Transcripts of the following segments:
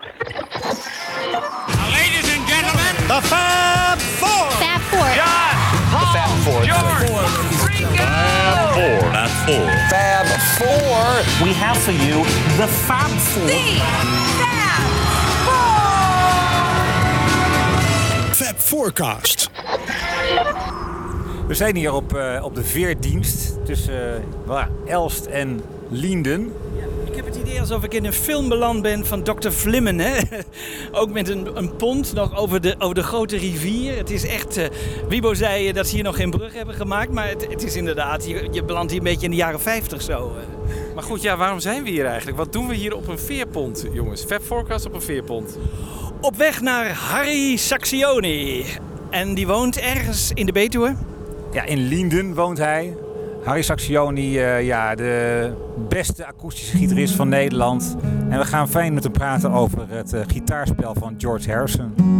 Ladies and gentlemen, The Fab Four. Fab Four. John, Paul, George, Ringo. Fab Four. Fab Four. We have for you the Fab Four. Fab Forecast. We zijn hier op, eh, op de veerdienst tussen waar, Elst en Lienden. Alsof ik in een film beland ben van Dr. Vlimmen. Hè? Ook met een, een pont nog over de, over de grote rivier. Het is echt... eh Wibo zei eh, dat ze hier nog geen brug hebben gemaakt. Maar het, het is inderdaad... Je, je belandt hier een beetje in de jaren 50 zo. eh. Maar goed, ja, waarom zijn we hier eigenlijk? Wat doen we hier op een veerpont, jongens? Fab Forecast op een veerpont. Op weg naar Harry Saxioni. En die woont ergens in de Betuwe. Ja, in Lienden woont hij. Harry Saxioni, eh, ja, de beste akoestische gitarist van Nederland. En we gaan fijn met hem praten over het eh, gitaarspel van George Harrison.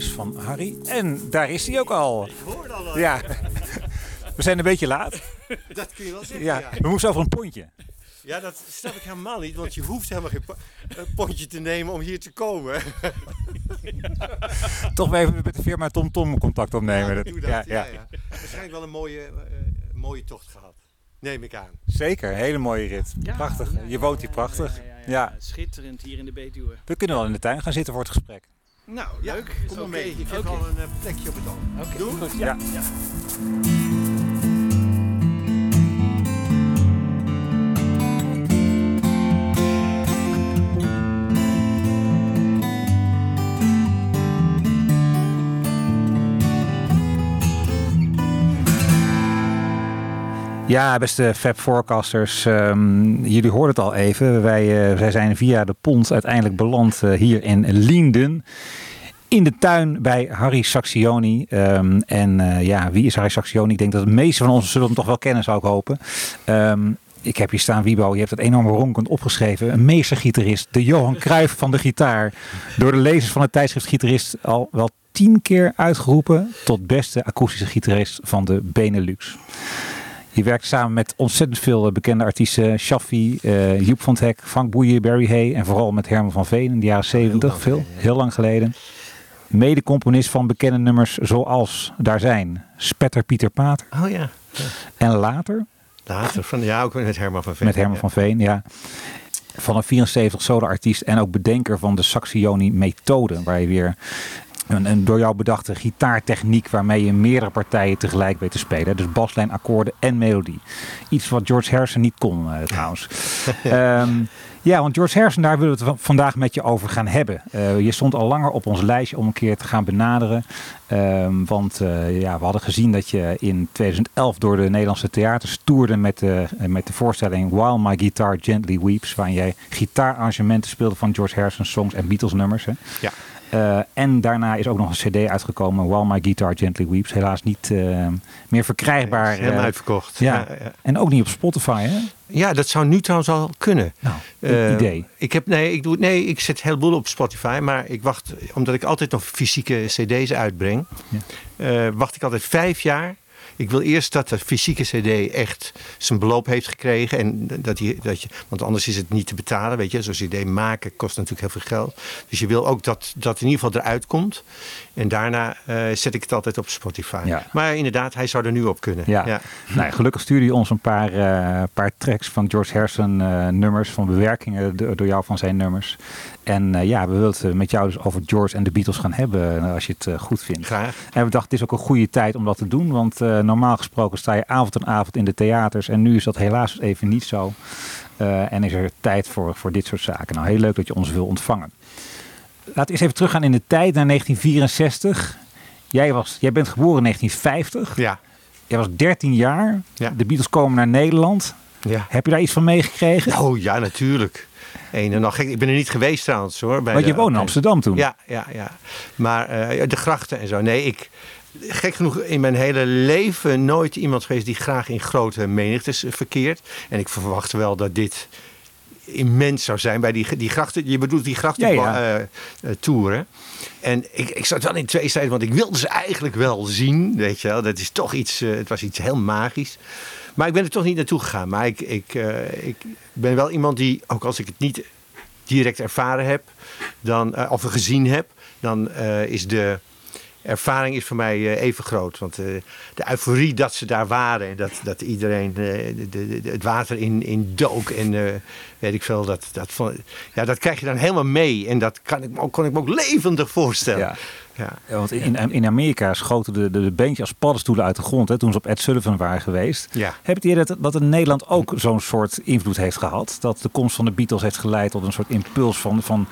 Huis van Harry. En daar is hij ook al. Ik hoorde al. Ja, we zijn een beetje laat. Dat kun je wel zeggen. Ja, Ja. we moesten over een pontje. Ja, dat snap ik helemaal niet, want je hoeft helemaal geen po- eh, pontje te nemen om hier te komen. Toch even met de firma Tom Tom contact opnemen. Dat- Doe dat. ja, Ja, ja. ja. Waarschijnlijk wel een mooie, eh, mooie tocht gehad. Neem ik aan. Zeker, hele mooie rit. Ja, prachtig. ja, je woont hier prachtig. ja, ja, ja, Ja. Schitterend hier in de Betuwe. We kunnen wel in de tuin gaan zitten voor het gesprek. Nou, leuk. Kom maar Oké, mee. Ik heb oké. al een eh, plekje op het oog. Oké, Doen? goed. Ja. Ja. Ja, beste Fab Forecasters, ehm, jullie hoorden het al even. Wij, eh, wij zijn via de pont uiteindelijk beland eh, hier in Lienden. In de tuin bij Harry Saxioni. Ehm, en eh, ja, wie is Harry Saxioni? Ik denk dat de meeste van ons zullen hem toch wel kennen, zou ik hopen. Ehm, ik heb hier staan, Wiebo, je hebt het enorm ronkend opgeschreven. Een meestergitarist, de Johan Cruijff van de gitaar. Door de lezers van het tijdschrift Gitarist al wel tien keer uitgeroepen tot beste akoestische gitarist van de Benelux. Je werkt samen met ontzettend veel eh, bekende artiesten. Shaffi, eh Joep van het Hek, Frank Boeien, Barry Hay. En vooral met Herman van Veen in de jaren 70. lang Veel, heel lang geleden. Mede-componist van bekende nummers zoals daar zijn Spetter Pieter Pater. Oh ja. En later Later. Van, ja, ook met Herman van Veen. met Herman Ja. van Veen, ja. Van een 74 solo-artiest en ook bedenker van de Saxioni-methode. Waar je weer een, een door jou bedachte gitaartechniek waarmee je meerdere partijen tegelijk weet te spelen. Dus baslijn, akkoorden en melodie. Iets wat George Harrison niet kon eh, trouwens. Ehm, ja, want George Harrison, daar willen we het va- vandaag met je over gaan hebben. Eh, je stond al langer op ons lijstje om een keer te gaan benaderen. Ehm, want eh, ja, we hadden gezien dat je in 2011 door de Nederlandse theaters toerde met de, met de voorstelling While My Guitar Gently Weeps. Waarin jij gitaararrangementen speelde van George Harrison songs en Beatles nummers. Hè. Ja. Eh, en daarna is ook nog een cd uitgekomen, While My Guitar Gently Weeps. Helaas niet eh, meer verkrijgbaar. Helemaal eh, uitverkocht. ja. Ja, ja. En ook niet op Spotify, hè? Ja, dat zou nu trouwens al kunnen. Nou, idee. Ik heb, nee, ik doe, nee, ik zet een heleboel op Spotify, maar ik wacht, omdat ik altijd nog fysieke CD's uitbreng, Ja. wacht ik altijd vijf jaar. Ik wil eerst dat de fysieke CD echt zijn beloop heeft gekregen. En dat die, dat je, want anders is het niet te betalen. Weet je, zo'n CD maken kost natuurlijk heel veel geld. Dus je wil ook dat dat in ieder geval eruit komt. En daarna eh, zet ik het altijd op Spotify. Ja. Maar inderdaad, hij zou er nu op kunnen. Ja. Nou, gelukkig stuurde je ons een paar, eh, paar tracks van George Harrison eh, nummers, van bewerkingen do- door jou van zijn nummers. En ja, we willen het met jou dus over George en de Beatles gaan hebben, als je het goed vindt. Graag. En we dachten, het is ook een goede tijd om dat te doen, want normaal gesproken sta je avond en avond in de theaters. En nu is dat helaas even niet zo. En is er tijd voor, voor dit soort zaken. Nou, heel leuk dat je ons wil ontvangen. Laten we eens even teruggaan in de tijd, naar 1964. Jij, was, jij bent geboren in 1950. Ja. Jij was 13 jaar. Ja. De Beatles komen naar Nederland. ja. Heb je daar iets van meegekregen? Oh ja, natuurlijk. Een en al gek. Ik ben er niet geweest trouwens hoor. bij Want je de- woonde in Amsterdam toen. Ja, ja, ja. Maar eh, de grachten en zo. Nee, ik. Gek genoeg in mijn hele leven nooit iemand geweest die graag in grote menigtes eh, verkeert. En ik verwacht wel dat dit immens zou zijn bij die, die grachten. Je bedoelt die grachten Ja, ja. eh, eh, toeren. En ik, ik zat wel in twee stijden, want ik wilde ze eigenlijk wel zien. Weet je wel, dat is toch iets, eh, het was iets heel magisch. Maar ik ben er toch niet naartoe gegaan. Maar ik, ik, ik ben wel iemand die, ook als ik het niet direct ervaren heb, dan, of gezien heb, dan is de ervaring is voor mij eh, even groot. Want eh, de euforie dat ze daar waren en dat, dat iedereen eh, de, het water in, in dook en weet ik veel, dat, dat, vond- ja, dat krijg je dan helemaal mee. En dat kan ik, me ook- kon ik me ook levendig voorstellen. Ja. Ja. Ja, want in, in Amerika schoten de, de, de beentjes als paddenstoelen uit de grond hè, toen ze op Ed Sullivan waren geweest. Ja. Heb je dat, dat in Nederland ook zo'n soort invloed heeft gehad? Dat de komst van de Beatles heeft geleid tot een soort impuls van, van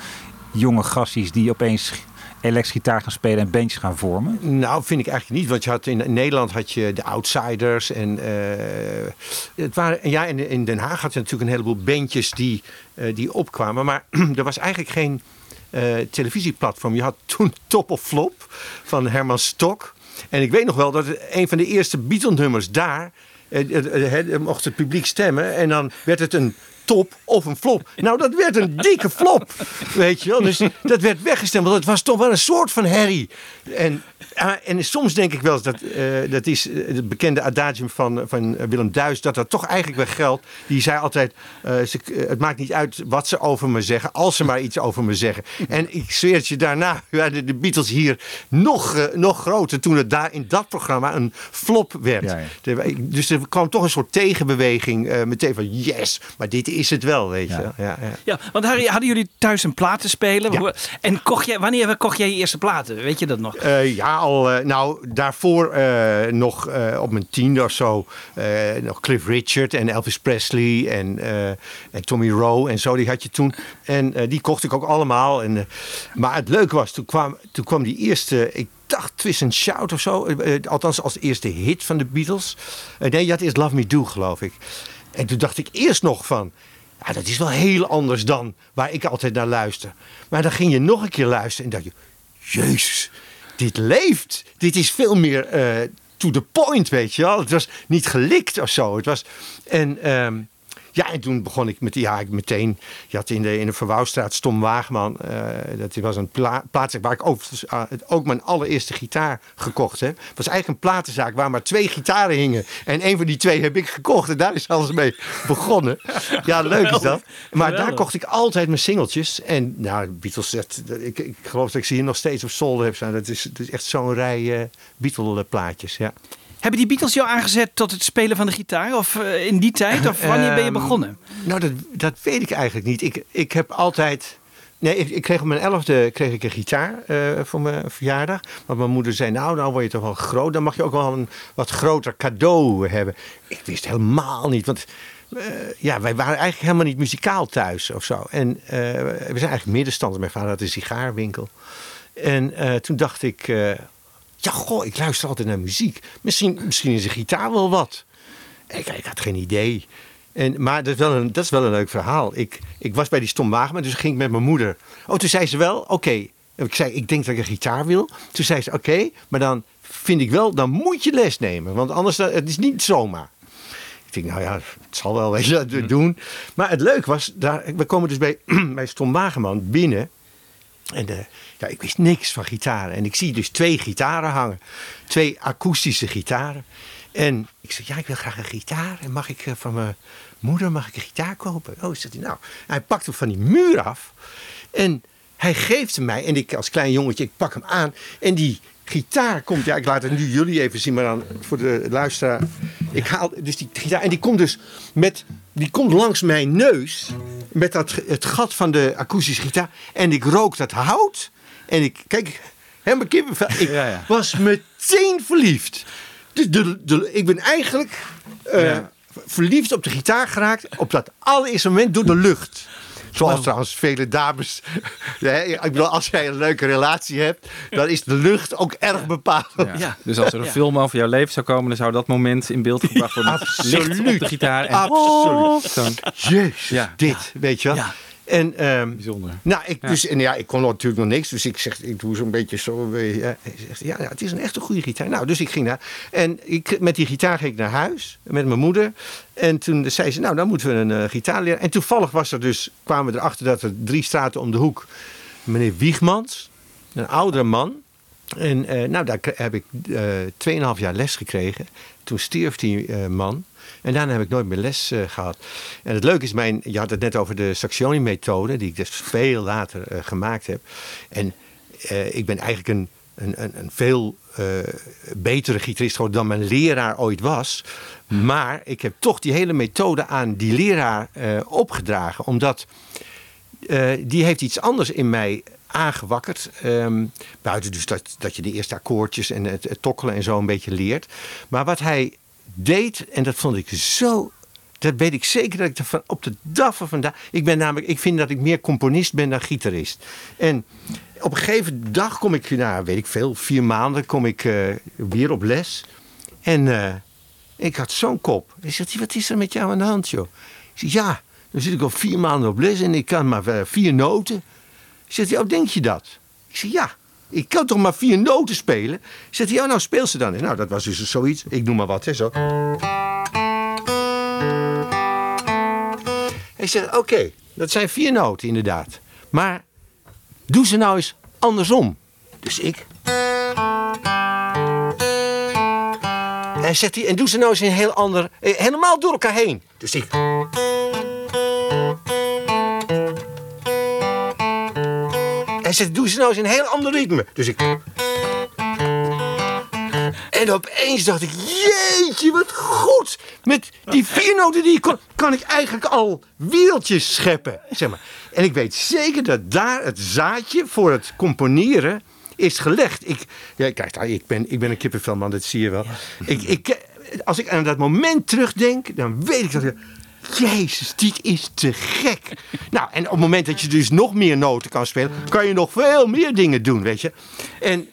jonge gassies die opeens elektrische gitaar gaan spelen en bandjes gaan vormen? Nou, vind ik eigenlijk niet. Want je had in, Nederland had je de Outsiders. En, eh, het waren, ja, in, in Den Haag had je natuurlijk een heleboel bandjes die, eh, die opkwamen. Maar er was eigenlijk geen eh, televisieplatform. Je had toen Top of Flop van Herman Stok. En ik weet nog wel dat een van de eerste Beatle-nummers daar... mocht het publiek stemmen. En dan werd het een top of een flop. Nou, dat werd een dikke flop. Weet je wel. Dus dat werd weggestemd. Want het was toch wel een soort van herrie. En, en soms denk ik wel eens dat, eh, dat is eh, het bekende adagium van, van Willem Duis, dat dat toch eigenlijk wel geldt. Die zei altijd: eh, ze, Het maakt niet uit wat ze over me zeggen, als ze maar iets over me zeggen. En ik zweer het je daarna, werden de Beatles hier nog, nog groter toen het daar in dat programma een flop werd. Ja, ja. Dus er kwam toch een soort tegenbeweging eh, meteen van: Yes, maar dit is het wel, weet je. Ja. Ja, ja. Ja, want Harry, hadden jullie thuis een platenspeler? Ja. Hoe- En kocht jij, wanneer kocht jij je eerste platen? Weet je dat nog? Eh, al. eh, nou, daarvoor eh, nog eh, op mijn tiende of zo. nog Cliff Richard en Elvis Presley en, en Tommy Rowe en zo. Die had je toen. En die kocht ik ook allemaal. En, maar het leuke was, toen kwam, toen kwam die eerste. Ik dacht Twist and Shout of zo. althans, als eerste hit van de Beatles. Nee, had eerst Love Me Do, geloof ik. En toen dacht ik eerst nog van. Ja, dat is wel heel anders dan waar ik altijd naar luister. Maar dan ging je nog een keer luisteren en dacht je. Jezus, dit leeft. Dit is veel meer eh, to the point, weet je wel. Het was niet gelikt of zo. Het was, en, ehm, Ja, en toen begon ik met, ja, ik meteen, je had in de, in de Verwouwstraat Stom Waagman, eh, dat was een pla plaats waar ik ook, uh, ook mijn allereerste gitaar gekocht heb. Het was eigenlijk een platenzaak waar maar twee gitaren hingen. En een van die twee heb ik gekocht en daar is alles mee begonnen. Ja, leuk is dat. Maar daar kocht ik altijd mijn singeltjes. En nou, Beatles, dat, ik, ik geloof dat ik ze hier nog steeds op zolder heb staan. Dat is, dat is echt zo'n rij uh, Beatle plaatjes, ja. Hebben die Beatles jou aangezet tot het spelen van de gitaar? Of uh, in die tijd? Of wanneer ben je begonnen? Um, nou, dat, dat weet ik eigenlijk niet. Ik, ik heb altijd... Nee, ik, ik kreeg op mijn elfde kreeg ik een gitaar uh, voor mijn verjaardag. Want mijn moeder zei, nou, nou word je toch wel groot. Dan mag je ook wel een wat groter cadeau hebben. Ik wist helemaal niet, want... Uh, ja, wij waren eigenlijk helemaal niet muzikaal thuis of zo. En uh, we zijn eigenlijk middenstanders. Mijn vader had een sigaarwinkel. En toen dacht ik, ja, goh, ik luister altijd naar muziek. Misschien, misschien is een gitaar wel wat. Ik, ik had geen idee. En, maar dat is, wel een, dat is wel een leuk verhaal. Ik, ik was bij die Stom Wageman, dus ging ik met mijn moeder. Oh, toen zei ze wel, oké. Okay. Ik zei, ik denk dat ik een gitaar wil. Toen zei ze, oké, okay, maar dan vind ik wel, dan moet je les nemen. Want anders, het is niet zomaar. Ik denk, nou ja, het zal wel, weet je, dat doen. Maar het leuk was, daar, we komen dus bij, bij Stom Wageman binnen. En uh, ja, ik wist niks van gitaren. En ik zie dus twee gitaren hangen. Twee akoestische gitaren. En ik zeg, ja, ik wil graag een gitaar. En mag ik uh, van mijn moeder mag ik een gitaar kopen? Oh, zegt hij, nou. Hij pakt hem van die muur af. En hij geeft hem mij. En ik als klein jongetje, ik pak hem aan. En die gitaar komt, ja, ik laat het nu jullie even zien, maar dan voor de luisteraar. Ik haal dus die gitaar en die komt dus met, die komt langs mijn neus met dat, het gat van de akoestische gitaar. En ik rook dat hout en ik, kijk, helemaal kippenvel. Ik ja, ja. was meteen verliefd. De, de, de, ik ben eigenlijk uh, ja. verliefd op de gitaar geraakt op dat allereerste moment door de lucht. Zoals wow. trouwens vele dames. ik bedoel, als jij een leuke relatie hebt, dan is de lucht ook erg bepalend. Ja. Ja. Dus als er een film over jouw leven zou komen, dan zou dat moment in beeld gebracht worden. Absoluut. Licht op de gitaar. En Absoluut. Jezus, dit, weet je wel. En, um, Bijzonder. Nou, ik, dus, en ja, ik kon natuurlijk nog niks. Dus ik zeg, ik doe zo'n beetje zo. Ja, zegt, ja, ja, het is een echt een goede gitaar. Nou, dus ik ging naar. En ik, met die gitaar ging ik naar huis. Met mijn moeder. En toen zei ze, nou, dan moeten we een uh, gitaar leren. En toevallig was er dus, kwamen we erachter dat er drie straten om de hoek. Meneer Wiegmans, een oudere man. En uh, nou, daar heb ik uh, 2,5 jaar les gekregen. Toen stierf die uh, man. En daarna heb ik nooit meer les uh, gehad. En het leuke is, mijn, je had het net over de Saxioni-methode, die ik dus veel later uh, gemaakt heb. En uh, ik ben eigenlijk een, een, een, een veel betere gitarist geworden dan mijn leraar ooit was. Maar ik heb toch die hele methode aan die leraar opgedragen, omdat die heeft iets anders in mij aangewakkerd. Um, buiten dus dat, dat je de eerste akkoordjes en het tokkelen en zo een beetje leert. Maar wat hij deed, en dat vond ik zo. Dat weet ik zeker dat ik er van op de dag van vandaag. Ik ben namelijk, ik vind dat ik meer componist ben dan gitarist. En op een gegeven dag kom ik, nou weet ik veel, vier maanden kom ik uh, weer op les. En uh, ik had zo'n kop. Ik zeg, wat is er met jou aan de hand, joh? Ja, dan zit ik al vier maanden op les en ik kan maar uh, vier noten. Ik zeg, oh, denk je dat? Ik zeg, ja. Ik kan toch maar vier noten spelen? Zegt hij, oh, nou speel ze dan. Nou, dat was dus zoiets. Ik noem maar wat, hè, zo. Hij zegt, oké, dat zijn vier noten inderdaad. Maar doe ze nou eens andersom. Dus ik. En zegt hij, en doe ze nou eens een heel ander, helemaal door elkaar heen. Dus ik. Hij zegt, doe ze nou eens een heel ander ritme. Dus ik... En opeens dacht ik, jeetje, wat goed. Met die vier noten die ik kon, kan ik eigenlijk al wieltjes scheppen. Zeg maar. En ik weet zeker dat daar het zaadje voor het componeren is gelegd. Ik, ja, kijk, ik ben, ik ben een kippenvelman, dat zie je wel. Ik, ik, als ik aan dat moment terugdenk, dan weet ik dat ik... Jezus, dit is te gek. nou, en op het moment dat je dus nog meer noten kan spelen, kan je nog veel meer dingen doen, weet je. En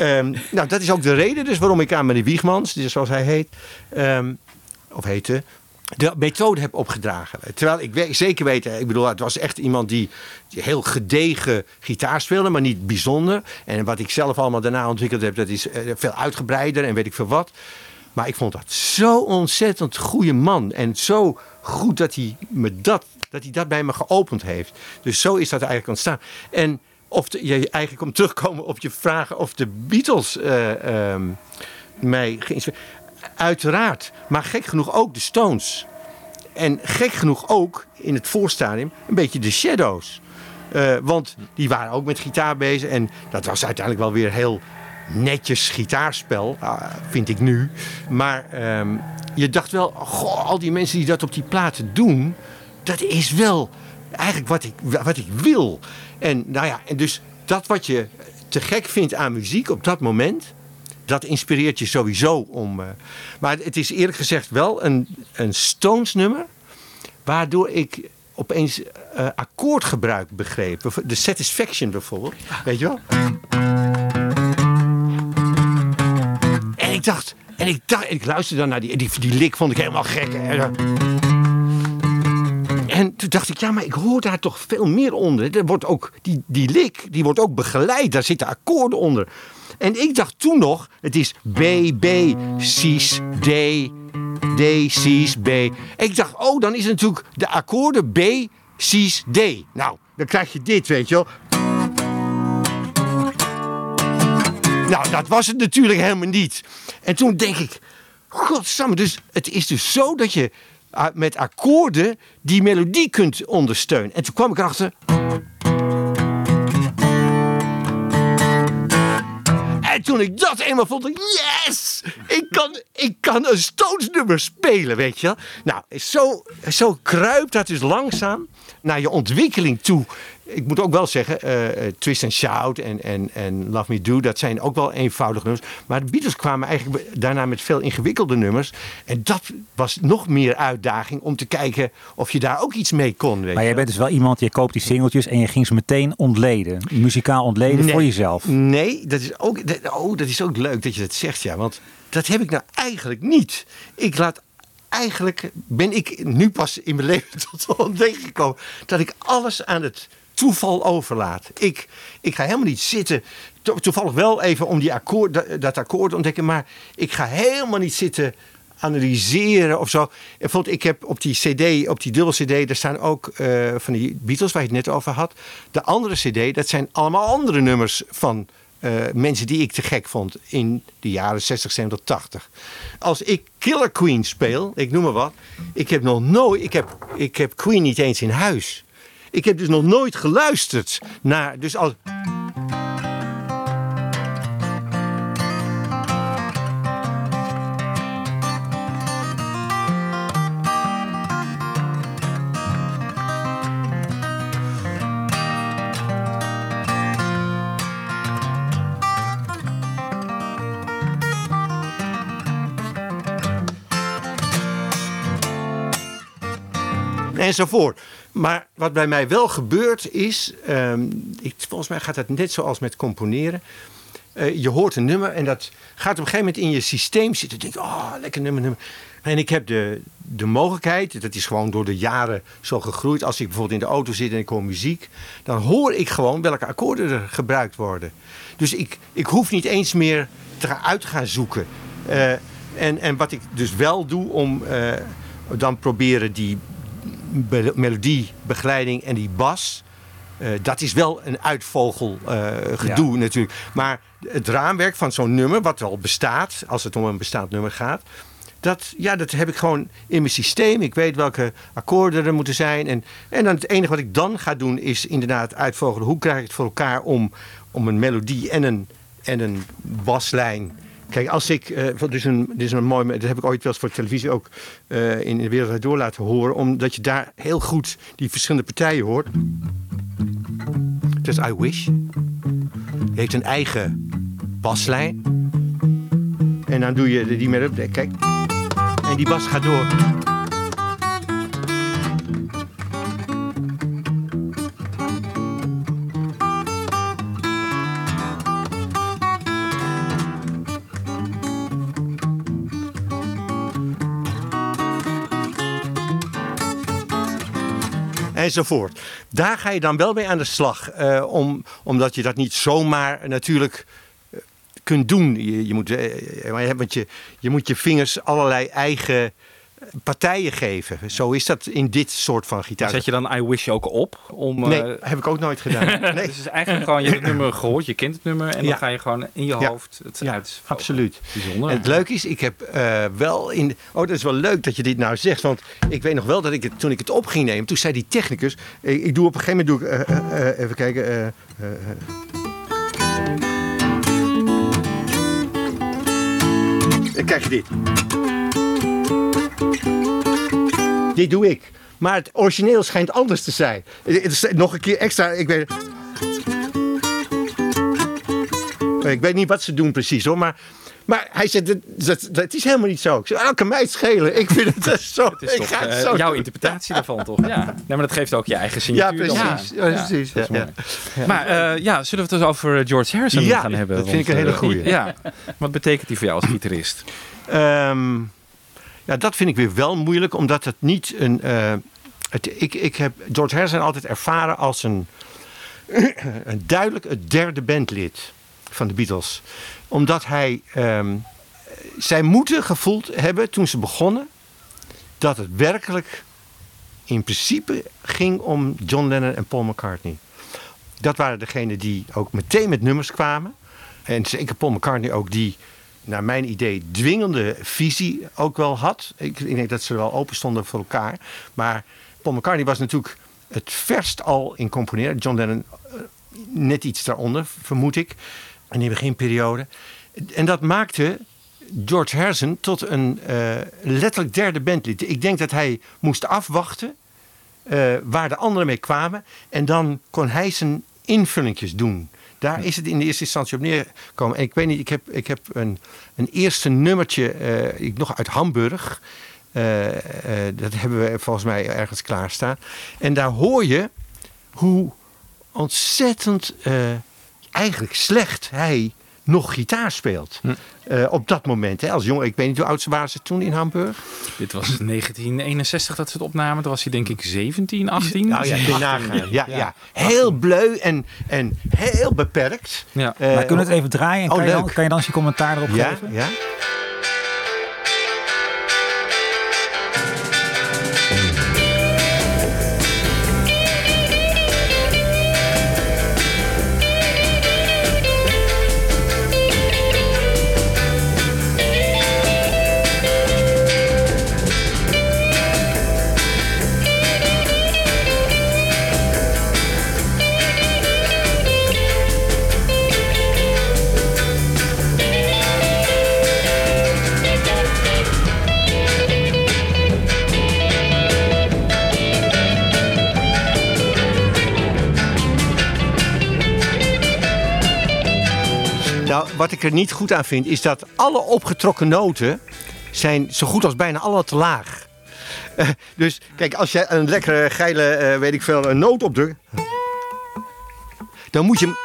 um, nou, dat is ook de reden dus waarom ik aan meneer Wiegmans, zoals hij heet, um, of heette, de methode heb opgedragen. Terwijl ik zeker weet, ik bedoel, het was echt iemand die, heel gedegen gitaar speelde, maar niet bijzonder. En wat ik zelf allemaal daarna ontwikkeld heb, dat is veel uitgebreider en weet ik veel wat. Maar ik vond dat zo ontzettend goede man. En zo goed dat hij, me dat, dat hij dat bij me geopend heeft. Dus zo is dat eigenlijk ontstaan. En of je eigenlijk om terugkomen op je vragen of de Beatles ehm, mij geïnspireerd. Uiteraard. Maar gek genoeg ook de Stones. En gek genoeg ook in het voorstadium een beetje de Shadows. Eh, want die waren ook met gitaar bezig. En dat was uiteindelijk wel weer heel netjes gitaarspel, ah, vind ik nu. Maar ehm, je dacht wel, goh, al die mensen die dat op die platen doen, dat is wel eigenlijk wat ik, wat ik wil. En nou ja, en dus dat wat je te gek vindt aan muziek op dat moment, dat inspireert je sowieso om. eh, maar het is eerlijk gezegd wel een, een Stones nummer. Waardoor ik opeens eh, akkoordgebruik begreep. De Satisfaction bijvoorbeeld. Weet je wel? En ik dacht, en ik dacht, en ik luisterde dan naar die, die, die lik vond ik helemaal gek. hè. En toen dacht ik, ja, maar ik hoor daar toch veel meer onder. Er wordt ook, die, die lik, die wordt ook begeleid. Daar zitten akkoorden onder. En ik dacht toen nog, het is B, B, C's, D, D, C's, B. Ik dacht, oh, dan is het natuurlijk de akkoorden B, C's, D. Nou, dan krijg je dit, weet je wel. Nou, dat was het natuurlijk helemaal niet. En toen denk ik, godsamme, dus het is dus zo dat je ah, met akkoorden die melodie kunt ondersteunen. En toen kwam ik erachter. En toen ik dat eenmaal vond, yes! Ik kan, ik kan een Stones nummer spelen, weet je wel. Nou, zo, zo kruipt dat dus langzaam naar je ontwikkeling toe. Ik moet ook wel zeggen, eh, Twist and Shout en, en, en Love Me Do, dat zijn ook wel eenvoudige nummers. Maar de Beatles kwamen eigenlijk daarna met veel ingewikkelde nummers. En dat was nog meer uitdaging om te kijken of je daar ook iets mee kon. Weet Maar jij bent dus wel iemand, je koopt die singeltjes en je ging ze meteen ontleden. Muzikaal ontleden Nee. voor jezelf. Nee, dat is, ook, dat, oh, dat is ook leuk dat je dat zegt, ja. Want dat heb ik nou eigenlijk niet. Ik laat eigenlijk, ben ik nu pas in mijn leven tot de ontdekking gekomen... dat ik alles aan het toeval overlaat. Ik, ik ga helemaal niet zitten, to- toevallig wel even om die akkoord, dat, akkoord ontdekken... maar ik ga helemaal niet zitten analyseren of zo. Bijvoorbeeld, ik heb op die cd, op die dubbel cd, daar staan ook eh, van die Beatles waar je het net over had. De andere cd, dat zijn allemaal andere nummers van eh, mensen die ik te gek vond in de jaren 60, 70, 80. Als ik Killer Queen speel, ik noem maar wat, ik heb nog nooit, ik heb, ik heb Queen niet eens in huis. Ik heb dus nog nooit geluisterd naar, dus als, enzovoort. Maar wat bij mij wel gebeurt is, ehm, ik, volgens mij gaat het net zoals met componeren. Eh, je hoort een nummer en dat gaat op een gegeven moment in je systeem zitten. Je denkt, oh, lekker nummer, nummer. En ik heb de, de mogelijkheid, dat is gewoon door de jaren zo gegroeid. Als ik bijvoorbeeld in de auto zit en ik hoor muziek, dan hoor ik gewoon welke akkoorden er gebruikt worden. Dus ik, ik hoef niet eens meer te gaan uit gaan zoeken. Eh, en, en wat ik dus wel doe om eh, dan proberen die be- melodie, begeleiding en die bas. eh, dat is wel een uitvogel eh, gedoe natuurlijk. Maar het raamwerk van zo'n nummer, wat al bestaat, als het om een bestaand nummer gaat. Dat, ja, dat heb ik gewoon in mijn systeem. Ik weet welke akkoorden er moeten zijn. En, en dan het enige wat ik dan ga doen is inderdaad uitvogelen. Hoe krijg ik het voor elkaar om, om een melodie en een, en een baslijn Kijk, als ik, dit, is een, dit is een mooi, dat heb ik ooit wel eens voor televisie ook eh, in de wereld door laten horen, omdat je daar heel goed die verschillende partijen hoort. Dus I Wish. Heeft een eigen baslijn. En dan doe je die met kijk. En die bas gaat door. Enzovoort. Daar ga je dan wel mee aan de slag. eh, om, omdat je dat niet zomaar natuurlijk eh, kunt doen. Je, moet, eh, want je moet je vingers allerlei eigen partijen geven. Zo is dat in dit soort van gitaar. Zet je dan I Wish ook op? Om, Nee, eh, heb ik ook nooit gedaan. Nee. Dus het is eigenlijk gewoon, je hebt het nummer gehoord, je kent het nummer en Ja. dan ga je gewoon in je Ja. hoofd het Ja, uit. absoluut. Bijzonder. En het leuke is, ik heb eh, wel in. Oh, dat is wel leuk dat je dit nou zegt. Want ik weet nog wel dat ik het, toen ik het op ging nemen, toen zei die technicus. Ik, ik doe op een gegeven moment. Doe ik, eh, even kijken. eh, eh, eh. Kijk dit. Dit doe ik. Maar het origineel schijnt anders te zijn. Het is nog een keer extra. Ik weet, ik weet niet wat ze doen precies hoor. Maar, maar hij zegt, dat, dat, dat is helemaal niet zo. Ik zeg, kan mij het schelen. Ik vind het eh, zo. Het is ik toch ga het eh, zo jouw doen. interpretatie daarvan, toch? Ja. Nee, maar dat geeft ook je eigen Ja, signatuur. dan precies. aan. Ja, precies. Ja. Maar eh, ja, zullen we het dus over eh, George Harrison Ja, gaan hebben? dat vind ik een hele eh, goeie. Ja. Wat betekent die voor jou als gitarist? Ehm, ja, dat vind ik weer wel moeilijk, omdat het niet een. eh, het, ik, ik heb George Harrison altijd ervaren als een, een duidelijk het derde bandlid van de Beatles. Omdat hij. ehm, zij moeten gevoeld hebben toen ze begonnen dat het werkelijk in principe ging om John Lennon en Paul McCartney. Dat waren degenen die ook meteen met nummers kwamen. En zeker Paul McCartney ook die, naar mijn idee, dwingende visie ook wel had. Ik, ik denk dat ze wel open stonden voor elkaar. Maar Paul McCartney was natuurlijk het verst al in componeren. John Lennon eh, net iets daaronder, vermoed ik. In die beginperiode. En dat maakte George Harrison tot een eh, letterlijk derde bandlid. Ik denk dat hij moest afwachten eh, waar de anderen mee kwamen. En dan kon hij zijn invullingjes doen. Daar is het in de eerste instantie op neergekomen. En ik weet niet, ik heb, ik heb een, een eerste nummertje, eh, ik, nog uit Hamburg. Eh, eh, dat hebben we volgens mij ergens klaarstaan. En daar hoor je hoe ontzettend, eigenlijk slecht hij nog gitaar speelt. Eh, op dat moment, hè, als jongen. Ik weet niet hoe oud ze waren ze toen in Hamburg. Dit was 1961 dat ze het opnamen. Toen was hij denk ik 17, 18. Nou ja, nagaan. Ja, ja. Heel bleu en, en heel beperkt. Ja. Eh, maar kunnen we het even draaien? En oh, kan, je dan, kan je dan eens je commentaar erop ja, geven? ja. Ik er niet goed aan vind, is dat alle opgetrokken noten zijn zo goed als bijna alle te laag. Eh, dus kijk, als je een lekkere geile, eh, weet ik veel, een noot opdrukt, dan moet je hem,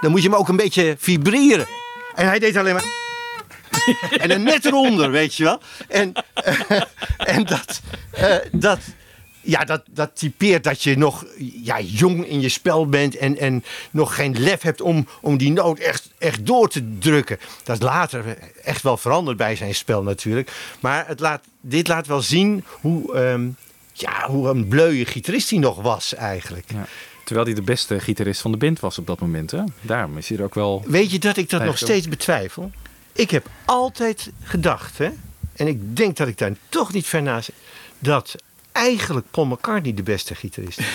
dan moet je hem ook een beetje vibreren. En hij deed alleen maar. en dan net eronder, weet je wel. En, eh, en dat, dat, ja, dat, dat typeert dat je nog ja, jong in je spel bent en, en nog geen lef hebt om, om die noot echt, echt door te drukken. Dat is later echt wel veranderd bij zijn spel natuurlijk. Maar het laat, dit laat wel zien hoe, ehm, ja, hoe een bleuwe gitarist hij nog was eigenlijk. Ja. Terwijl hij de beste gitarist van de band was op dat moment. Hè? Daarom is hij er ook wel... Weet je dat ik dat nog steeds betwijfel? Ik heb altijd gedacht, hè, en ik denk dat ik daar toch niet ver naast zit, dat eigenlijk Paul McCartney de beste gitarist is.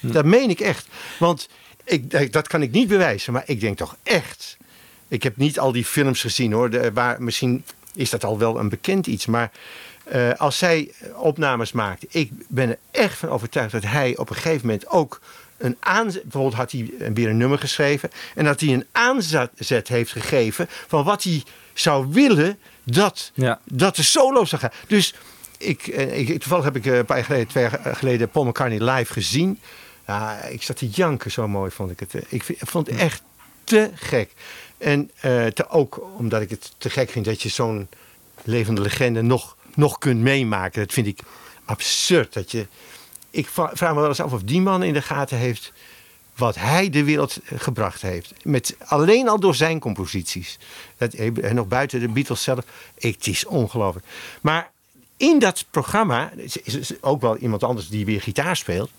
Dat meen ik echt. Want ik, dat kan ik niet bewijzen, maar ik denk toch echt. Ik heb niet al die films gezien hoor, de, waar misschien is dat al wel een bekend iets, maar eh, als zij opnames maakt, ik ben er echt van overtuigd dat hij op een gegeven moment ook een aanzet, bijvoorbeeld had hij weer een nummer geschreven en dat hij een aanzet heeft gegeven van wat hij zou willen dat, Ja. dat de solo zou gaan. Dus ik, eh, ik, toevallig heb ik eh, een paar jaar geleden, twee jaar geleden Paul McCartney live gezien. Ja, ik zat te janken, zo mooi vond ik het. Ik, vind- ik vond het echt te gek. En eh, te, ook omdat ik het te gek vind dat je zo'n levende legende nog, nog kunt meemaken. Dat vind ik absurd. Dat je, ik vraag me wel eens af of die man in de gaten heeft wat hij de wereld gebracht heeft. Met, alleen al door zijn composities. Dat, en nog buiten de Beatles zelf. Het is ongelooflijk. Maar in dat programma is, ook wel iemand anders die weer gitaar speelt.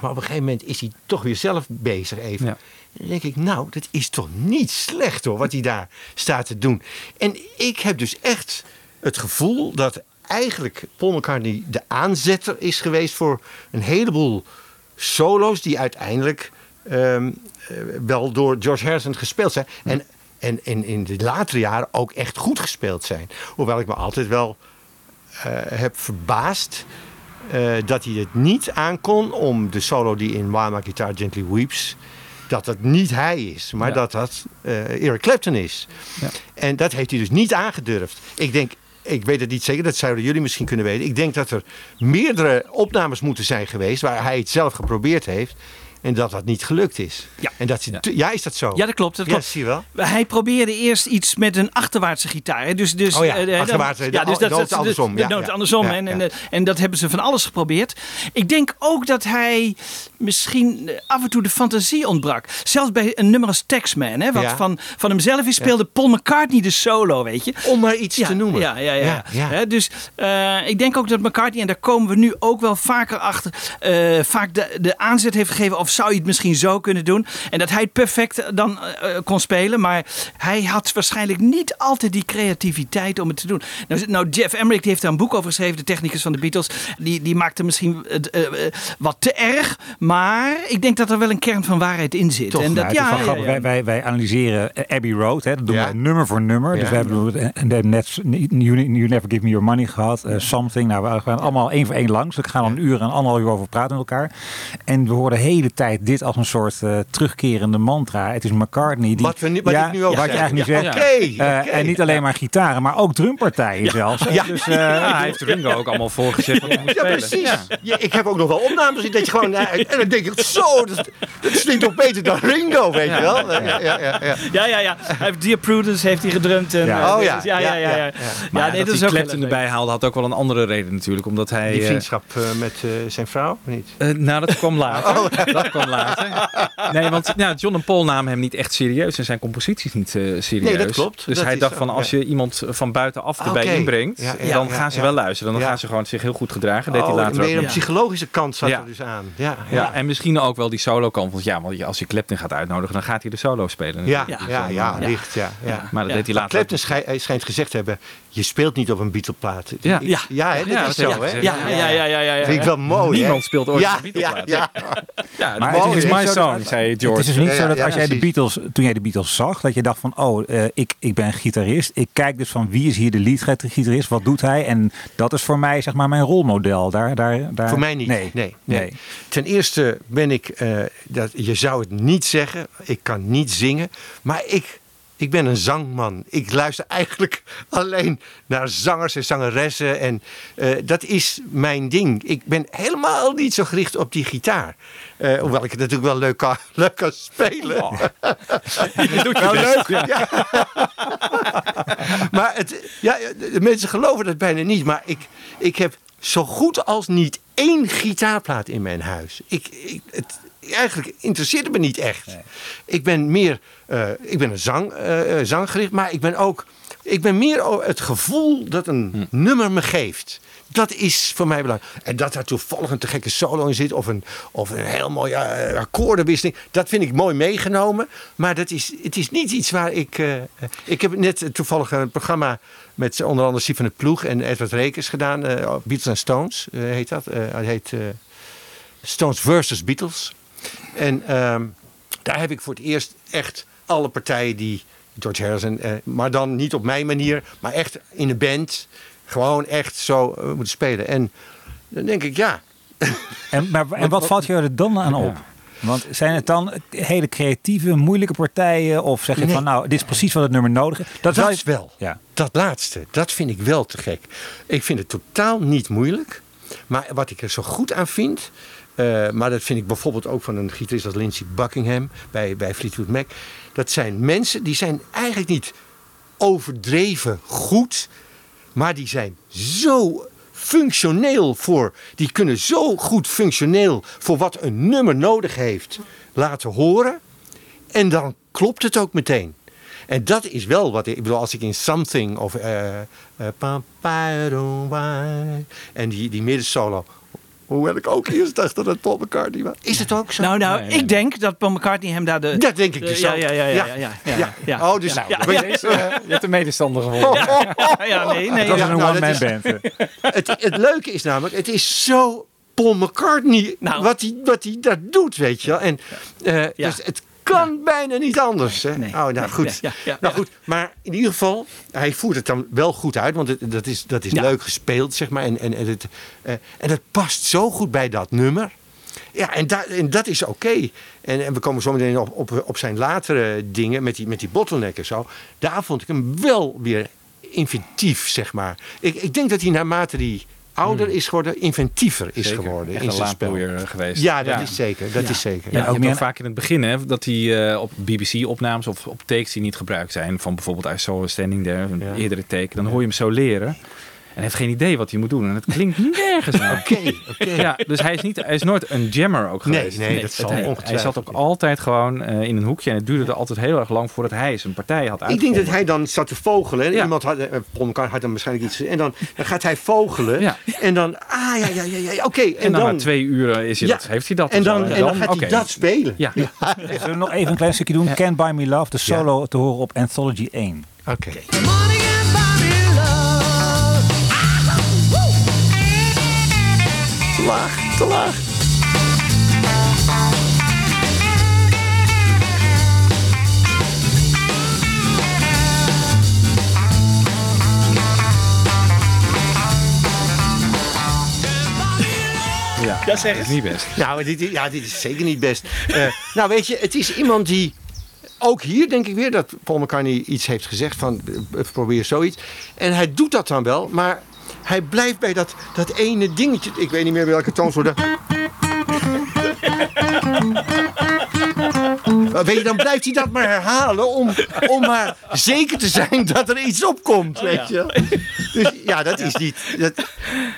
Maar op een gegeven moment is hij toch weer zelf bezig even. Ja. Dan denk ik, nou, dat is toch niet slecht hoor, wat hij daar staat te doen. En ik heb dus echt het gevoel dat eigenlijk Paul McCartney de aanzetter is geweest voor een heleboel solo's die uiteindelijk ehm, eh, wel door George Harrison gespeeld zijn. En, en, en in de latere jaren ook echt goed gespeeld zijn. Hoewel ik me altijd wel heb verbaasd eh, dat hij het niet aankon om de solo die in My Guitar Gently Weeps... dat dat niet hij is, maar Ja. dat dat eh, Eric Clapton is. Ja. En dat heeft hij dus niet aangedurfd. Ik denk, ik weet het niet zeker, dat zouden jullie misschien kunnen weten. Ik denk dat er meerdere opnames moeten zijn geweest waar hij het zelf geprobeerd heeft. En dat dat niet gelukt is. Ja. En dat, ja. ja, is dat zo? Ja, dat klopt. Dat Ja, klopt. zie je wel. Hij probeerde eerst iets met een achterwaartse gitaar. hè. Dus, dus, Oh ja, eh, dan- achterwaarts, de- de noot andersom, De ja, noot ja. andersom. Ja, en, en, ja. eh, en dat hebben ze van alles geprobeerd. Ik denk ook dat hij misschien eh, af en toe de fantasie ontbrak. Zelfs bij een nummer als Taxman, hè, wat Ja. van, van hemzelf is, speelde Paul McCartney de solo, weet je. Om maar iets Ja, te noemen. Ja, ja, ja. Ja, ja. Hè, dus eh, ik denk ook dat McCartney, en daar komen we nu ook wel vaker achter, eh, vaak de, de aanzet heeft gegeven. Of zou je het misschien zo kunnen doen? En dat hij het perfect dan eh, kon spelen. Maar hij had waarschijnlijk niet altijd die creativiteit om het te doen. Nou, nou Jeff Emmerich die heeft daar een boek over geschreven, de technicus van de Beatles. Die, die maakte misschien eh, eh, wat te erg. Maar ik denk dat er wel een kern van waarheid in zit. Toch, en dat, nou, het is wel ja, grappig. ja, ja. Wij, wij, wij analyseren eh, Abbey Road. Hè. Dat doen Ja. we nummer voor nummer. Ja. Dus we hebben en we hebben net you, you Never Give Me Your Money gehad. eh, something. Nou, we gaan allemaal één voor één langs. We gaan al een uur en anderhalf uur over praten met elkaar. En we horen de hele tijd dit als een soort eh, terugkerende mantra. Het is McCartney. Die, Wat we nu- wat ik nu ook Wat je zeg. eigenlijk nu Ja, zegt. oké, Eh. En niet alleen maar gitaren, maar ook drumpartijen zelfs. Ja. Dus, eh, Ja, hij heeft Ringo ook allemaal moet Ja, precies. Ja. Ja, ik heb ook nog wel opnames dat je gewoon... en dan denk ik, zo, dat, dat klinkt toch beter dan Ringo, weet je wel? Ja, ja, ja, ja. Ja. Hij Dear Prudence heeft hij gedrumd. En, Ja. Oh ja. dus ja, ja, ja. ja. Ja, ja, ja. Maar nee, dat, dat is ook Clapton erbij haalde had ook wel een andere reden natuurlijk. Omdat hij... Die vriendschap met zijn vrouw, of niet? Eh, nou, dat kwam later. Kwam later. Nee, want ja, John en Paul namen hem niet echt serieus en zijn composities niet eh, serieus. Nee, dat klopt. Dus Dat hij dacht van als ja. je iemand van buitenaf erbij Oké. inbrengt, Ja, ja, dan ja, gaan ze ja. wel luisteren. Dan Ja. gaan ze gewoon zich heel goed gedragen. Deed hij Oh, later ook meer een psychologische kant zat Ja. er dus aan. Ja, Ja, ja. en misschien ook wel die solo kant. Want ja, want je- als je Clapton gaat uitnodigen, dan gaat hij de solo spelen. Ja, natuurlijk. ja, ja, eh, licht, ja. ja. Maar dat Ja. deed hij later. Clapton hij schijnt gezegd te hebben, je speelt niet op een Beatle-plaat. Ja. Ja. ja, hè, dat Ja, is dat zo, hè? Ja, ja, ja, ja, ja. ja. Vind ik wel mooi, Niemand hè? speelt ooit ja, een Beatle-plaat. Ja, ja. Ja, Maar het is my niet zo song, dat- zei Het George. is dus niet Ja, zo ja, dat ja, als jij de. Beatles, toen jij de Beatles zag, dat je dacht van, oh, eh, ik, ik ben gitarist. Ik kijk dus van wie is hier de leadgitarist, wat doet hij? En dat is voor mij zeg maar mijn rolmodel. Daar, daar, daar... Voor mij niet. Nee. Nee, nee. Ten eerste ben ik, eh, dat, je zou het niet zeggen, ik kan niet zingen, maar ik, ik ben een zangman. Ik luister eigenlijk alleen naar zangers en zangeressen en eh, dat is mijn ding. Ik ben helemaal niet zo gericht op die gitaar. Eh, hoewel ik het natuurlijk wel leuk kan, leuk kan spelen. wel leuk. Ja. maar het, ja, de mensen geloven dat bijna niet. Maar ik, ik heb zo goed als niet één gitaarplaat in mijn huis. Ik, ik, het, eigenlijk interesseert het me niet echt. Ik ben meer, eh, ik ben een zang, eh, eh, zanggericht, maar ik ben ook, ik ben meer het gevoel dat een nummer me geeft. Dat is voor mij belangrijk. En dat daar toevallig een te gekke solo in zit. Of een, of een heel mooie akkoordenwisseling. Dat vind ik mooi meegenomen. Maar dat is, het is niet iets waar ik... ik heb net toevallig een programma met onder andere Steve van het Ploeg en Edward Rekers gedaan. Beatles and Stones heet dat. Het heet Stones versus Beatles. En ehm, daar heb ik voor het eerst echt alle partijen die George Harrison, eh, maar dan niet op mijn manier, maar echt in een band, gewoon echt zo eh, moeten spelen. En dan denk ik, ja, En, maar, en wat valt je er dan aan op? Want zijn het dan hele creatieve, moeilijke partijen? Of zeg je Nee. van, nou, dit is precies wat het nummer nodig heeft? dat je- is wel. Ja. Dat laatste, dat vind ik wel te gek. Ik vind het totaal niet moeilijk. Maar wat ik er zo goed aan vind. Eh, maar dat vind ik bijvoorbeeld ook van een gitarist als Lindsey Buckingham bij, bij Fleetwood Mac. Dat zijn mensen die zijn eigenlijk niet overdreven goed. Maar die zijn zo functioneel voor. Die kunnen zo goed functioneel voor wat een nummer nodig heeft laten horen. En dan klopt het ook meteen. En dat is wel wat ik, bedoel, als ik in Something of do- why, en die, die middensolo. Hoewel ik ook eerst dacht dat het Paul McCartney was. Is het ook zo? Nou, nou, Nee, nee. ik denk dat Paul McCartney hem daar de... dat denk ik dus ja, ja, ja, ja, ja, ja, ja, ja. Oh, dus eh, je hebt een medestander gevonden. ja, nee, nee. Het was ja. een nou, one-man dat is- band. het, het leuke is namelijk, het is zo Paul McCartney Nou. wat hij wat hij daar doet, weet je wel. En, eh, Ja. Dus het kan bijna niet anders. Hè? Nee, oh, nou nee, goed. nee, nou goed. Maar in ieder geval, hij voert het dan wel goed uit. Want het, dat is, dat is leuk gespeeld, zeg maar. En, en, en, het, eh, en het past zo goed bij dat nummer. Ja, en, da- en dat is oké. En, en we komen zo meteen op, op, op zijn latere dingen met die, met die bottleneck en zo. Daar vond ik hem wel weer inventief, zeg maar. Ik, ik denk dat hij naarmate hij ouder is geworden, inventiever is Zeker. geworden Echt in zijn spel. laadbloeier geweest. Ja, dat is zeker. Dat is zeker. Ja, Ja. ook meer vaak in het begin hè, dat hij eh, op BBC-opnames of op takes die niet gebruikt zijn, van bijvoorbeeld I Saw a Standing There, een Ja. eerdere take, dan hoor je hem zo leren. En hij heeft geen idee wat hij moet doen. En het klinkt nergens naar. Oké, oké. Ja, dus hij is, niet, hij is nooit een jammer ook Nee, geweest. nee, dat Het- zal hij, hij zat ook altijd gewoon eh, in een hoekje. En het duurde er altijd heel erg lang voordat hij zijn partij had Ik denk dat hij dan zat te vogelen. En Ja. Iemand had, McCartney had dan waarschijnlijk iets. En dan, dan gaat hij vogelen. Ja. En dan, ah ja, ja, ja, ja oké. En, En dan, dan, na twee uren is hij Ja. dat, heeft hij dat. en zo. dan, en dan gaat oké. hij dat spelen. Ja, Zullen we nog even een klein stukje doen? Can't Buy Me Love, de solo te horen op Anthology 1. Oké. Te laag, te laag. ja. Dat zeg is niet best. Nou, dit, ja, dit is zeker niet best. Eh, nou, weet je, het is iemand die. Ook hier denk ik weer dat Paul McCartney iets heeft gezegd van eh, probeer zoiets. En hij doet dat dan wel, maar hij blijft bij dat, dat ene dingetje. Ik weet niet meer welke toonsoort. Maar Weet je, dan blijft hij dat maar herhalen om, om maar zeker te zijn dat er iets opkomt. Weet je? Dus ja, dat is niet. Dat,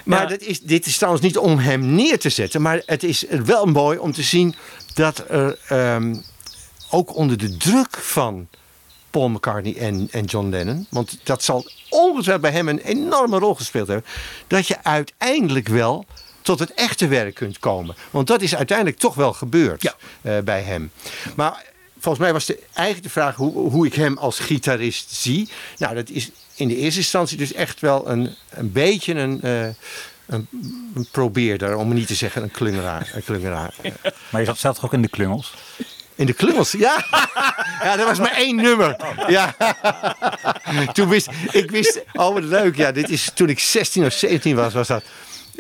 maar Ja. dat is, dit is trouwens niet om hem neer te zetten. Maar het is wel mooi om te zien dat er ehm, ook onder de druk van Paul McCartney en, en John Lennon. Want dat zal ongetwijfeld bij hem een enorme rol gespeeld hebben. Dat je uiteindelijk wel tot het echte werk kunt komen. Want dat is uiteindelijk toch wel gebeurd eh, bij hem. Maar volgens mij was de, eigenlijk de vraag hoe, hoe ik hem als gitarist zie. Nou, dat is in de eerste instantie dus echt wel een, een beetje een, eh, een, een probeerder. Om niet te zeggen een klungeraar. Een klungeraar. Maar je zat zelf toch ook in de klungels? In de klungels, ja. Ja, dat was maar één nummer. Ja. Toen wist ik, wist, oh wat leuk. Ja, dit is toen ik 16 of 17 was, was dat.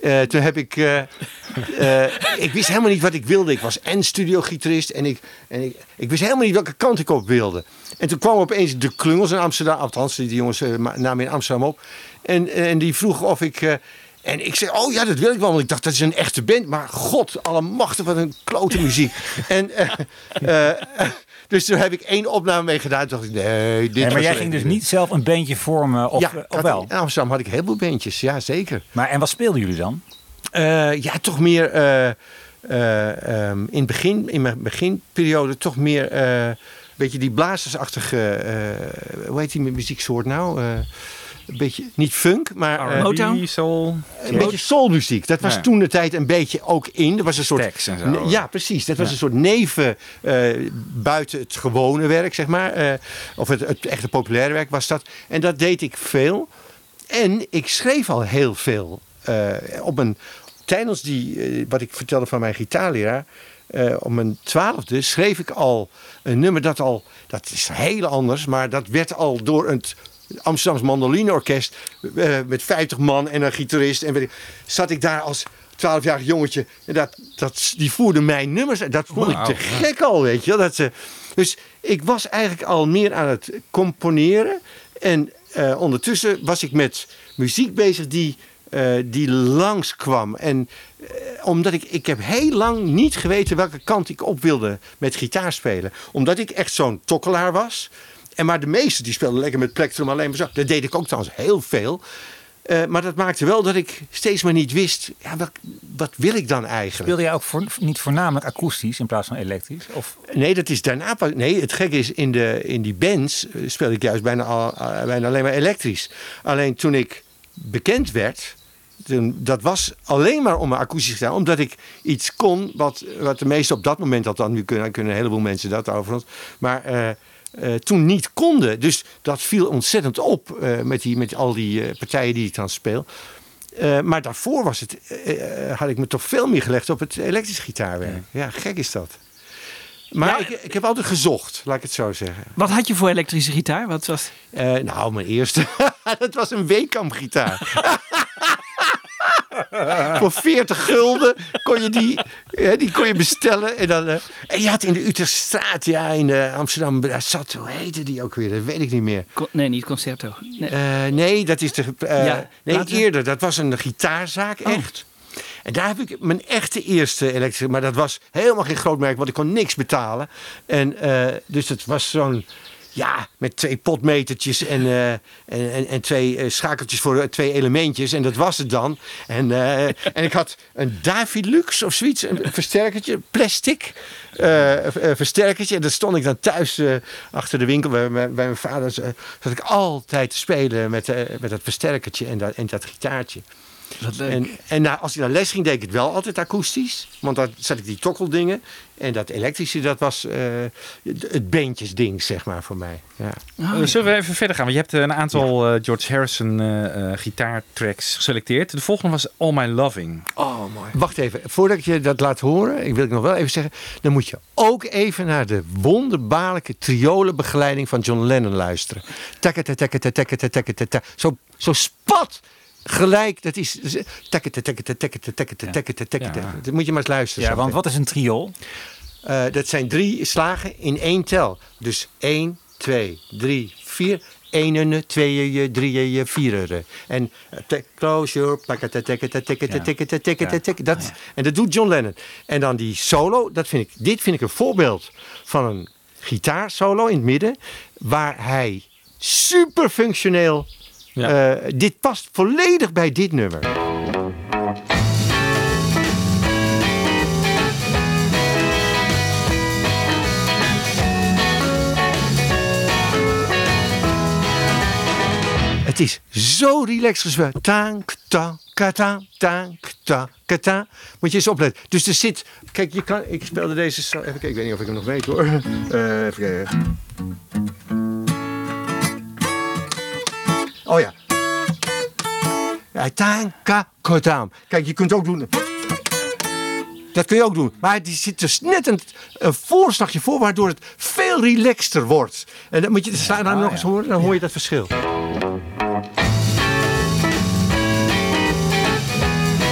Eh, toen heb ik, eh, eh, ik wist helemaal niet wat ik wilde. Ik was en studiogitarist en ik, en ik, ik wist helemaal niet welke kant ik op wilde. En toen kwam opeens de klungels in Amsterdam, althans die jongens namen in Amsterdam op. En, en die vroegen of ik, en ik zei, oh ja, dat wil ik wel, want ik dacht dat is een echte band. Maar god, alle machten wat een klote muziek. en, eh, eh, dus toen heb ik één opname mee gedaan. Toen dacht ik, nee, dit Nee, maar jij ging dus niet zelf een bandje vormen, of, ja, eh, of wel? In Amsterdam had ik heel veel bandjes, ja zeker. Maar en wat speelden jullie dan? Ja, toch meer eh, ehm, in, begin, in mijn beginperiode toch meer eh, weet je, die blazersachtige, hoe heet die muzieksoort nou? Een beetje, niet funk, maar eh, Motown? soul. een beetje soulmuziek. Dat was Ja. toen de tijd een beetje ook in. Er was een soort. En zo. Ja, precies. Dat was een soort neven eh, buiten het gewone werk, zeg maar. Eh, of het, het echte populaire werk was dat. En dat deed ik veel. En ik schreef al heel veel. eh, op een, tijdens die, wat ik vertelde van mijn gitaarleraar. eh op mijn twaalfde schreef ik al een nummer dat al. Dat is heel anders, maar dat werd al door een Amsterdams mandolineorkest. eh, met 50 man en een gitarist. En weet ik, zat ik daar als 12-jarig jongetje. En dat, dat, die voerde mijn nummers. En dat vond ik te gek al, weet je. Dat, ze dus ik was eigenlijk al meer aan het componeren. En eh, ondertussen was ik met muziek bezig die, eh, die langskwam. En omdat ik, ik heb heel lang niet geweten welke kant ik op wilde met gitaar spelen. Omdat ik echt zo'n tokkelaar was. En maar de meesten die speelden lekker met plektrum alleen maar zo. Dat deed ik ook trouwens heel veel. Eh, maar dat maakte wel dat ik steeds maar niet wist, ja, wat, wat wil ik dan eigenlijk? Speelde jij ook voor, niet voornamelijk akoestisch in plaats van elektrisch? Of Nee, dat is daarna pas. Nee, het gekke is, in, de, in die bands eh, speelde ik juist bijna, al, eh, bijna alleen maar elektrisch. Alleen toen ik bekend werd, toen, dat was alleen maar om mijn akoestisch gitaar. Omdat ik iets kon wat, wat de meesten op dat moment had dan. Nu kunnen, kunnen een heleboel mensen dat overigens. Maar eh, toen niet konden. Dus dat viel ontzettend op eh, met, die, met al die eh, partijen die ik dan speel. Maar daarvoor was het, had ik me toch veel meer gelegd op het elektrisch gitaarwerk. Ja, gek is dat. Maar Ja. ik, ik heb altijd gezocht, laat ik het zo zeggen. Wat had je voor elektrische gitaar? Wat was... Nou, mijn eerste, dat was een Weekamp gitaar. Voor 40 gulden kon je die, die kon je bestellen. En, dan, eh, en je had in de Utrechtstraat, ja, in eh, Amsterdam, daar zat, hoe heette die ook weer? Dat weet ik niet meer. Nee, niet Concerto. Nee. Eh, nee, dat is de. eh, Ja, nee, eerder. Dat was een gitaarzaak, echt. En daar heb ik mijn echte eerste elektrische. Maar dat was helemaal geen groot merk, want ik kon niks betalen. En uh, dus het was zo'n. Ja, met twee potmetertjes en, uh, en, en, twee uh, schakeltjes voor uh, twee elementjes. En dat was het dan. En, en ik had een Davilux of zoiets, een versterkertje, plastic versterkertje. En dat stond ik dan thuis achter de winkel bij, mijn vader. zat ik altijd te spelen met, met dat versterkertje en dat, en dat gitaartje. En, en nou, als ik naar les ging, deed ik het wel altijd akoestisch. Want dan zat ik die tokkeldingen. En dat elektrische, dat was uh, het beentjesding, zeg maar, voor mij. Ja. Oh, zullen we even verder gaan? Want je hebt een aantal ja. uh, George Harrison uh, gitaartracks geselecteerd. De volgende was All My Loving. Oh, mooi. Wacht even. Voordat ik je dat laat horen, ik wil ik nog wel even zeggen. Dan moet je ook even naar de wonderbaarlijke triolenbegeleiding van John Lennon luisteren. Zo, zo spat gelijk, dat is. Tekkete, tekkete, tekkete, tekkete, tekkete, tekkete. Dat moet je maar eens luisteren. Ja, want wat is een triool? Uh, dat zijn drie slagen in één tel. Dus 1, 2, 3, 4. Ene, tweeën, drieën, vieren. En uh, close your dat En dat doet John Lennon. En dan die solo, dat vind ik, dit vind ik een voorbeeld van een gitaarsolo in het midden. Waar hij super functioneel ja. Uh, dit past volledig bij dit nummer. Het is zo relaxed gespeeld. Tank, ta, kata, tank, ta, kata. Moet je eens opletten. Dus er zit. Kijk, je kan. Ik speelde deze. Even kijken, ik weet niet of ik hem nog weet hoor. Uh, even kijken. Oh ja. Tanka kodam. Kijk, je kunt ook doen. Dat kun je ook doen. Maar die zit dus net een, een voorslagje voor, waardoor het veel relaxter wordt. En dan moet je het ah, nog eens horen, dan hoor je dat verschil.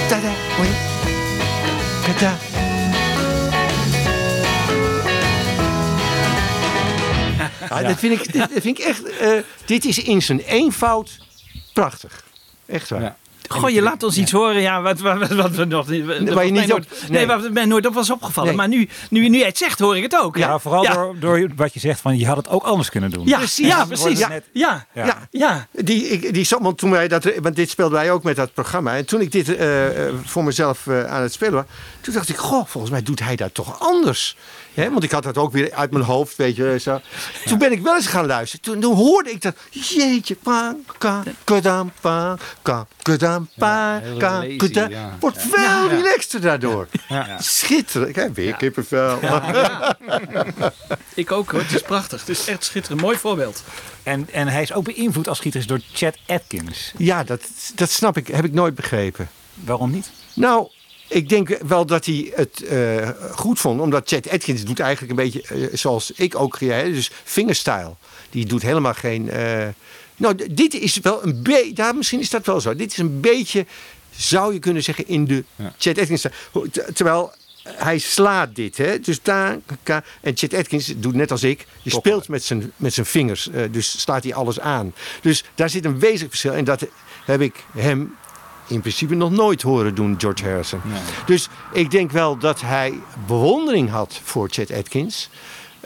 Tada, hoor je? Kata. Ja, dat, vind ik, dat vind ik echt. Uh, dit is in zijn eenvoud prachtig. Echt waar. Ja. Goh, je laat ons iets horen, ja, wat, wat, wat we nog niet. Waar je niet nooit, op, nee. nee, wat mij nooit op was opgevallen. Nee. Maar nu, nu, nu jij het zegt, hoor ik het ook. Ja, ja vooral ja. Door, door wat je zegt van je had het ook anders kunnen doen. Ja, precies. Ja, precies. Ja, net, ja, ja. ja. Die, ik, die, want toen wij dat, want dit speelden wij ook met dat programma. En toen ik dit uh, voor mezelf uh, aan het spelen was, toen dacht ik, goh, volgens mij doet hij dat toch anders. He, want ik had dat ook weer uit mijn hoofd, weet je. Zo. Toen ben ik wel eens gaan luisteren. Toen, toen hoorde ik dat. Jeetje, pa, ka, kadam, pa, ka, kadam, pa, ka, kadam. Wordt veel ja, relaxter daardoor. Ja. Schitterend. Ik heb weer kippenvel. ik ook hoor. Het is prachtig. Het is echt schitterend. Mooi voorbeeld. En, en hij is ook beïnvloed als gitarist door Chet Atkins. Ja, dat, dat snap ik. Heb ik nooit begrepen. Waarom niet? Nou, ik denk wel dat hij het uh, goed vond. Omdat Chet Atkins doet eigenlijk een beetje uh, zoals ik ook. Ja, dus fingerstyle. Die doet helemaal geen... Uh, nou, dit is wel een beetje... Ja, misschien is dat wel zo. Dit is een beetje, zou je kunnen zeggen, in de ja. Chet Atkins. Terwijl hij slaat dit. Hè? Dus daar... En Chet Atkins doet net als ik. Top. speelt met zijn, met zijn vingers. dus slaat hij alles aan. Dus daar zit een wezenlijk verschil. En dat heb ik hem in principe nog nooit horen doen, George Harrison. Nee. Dus ik denk wel dat hij bewondering had voor Chet Atkins.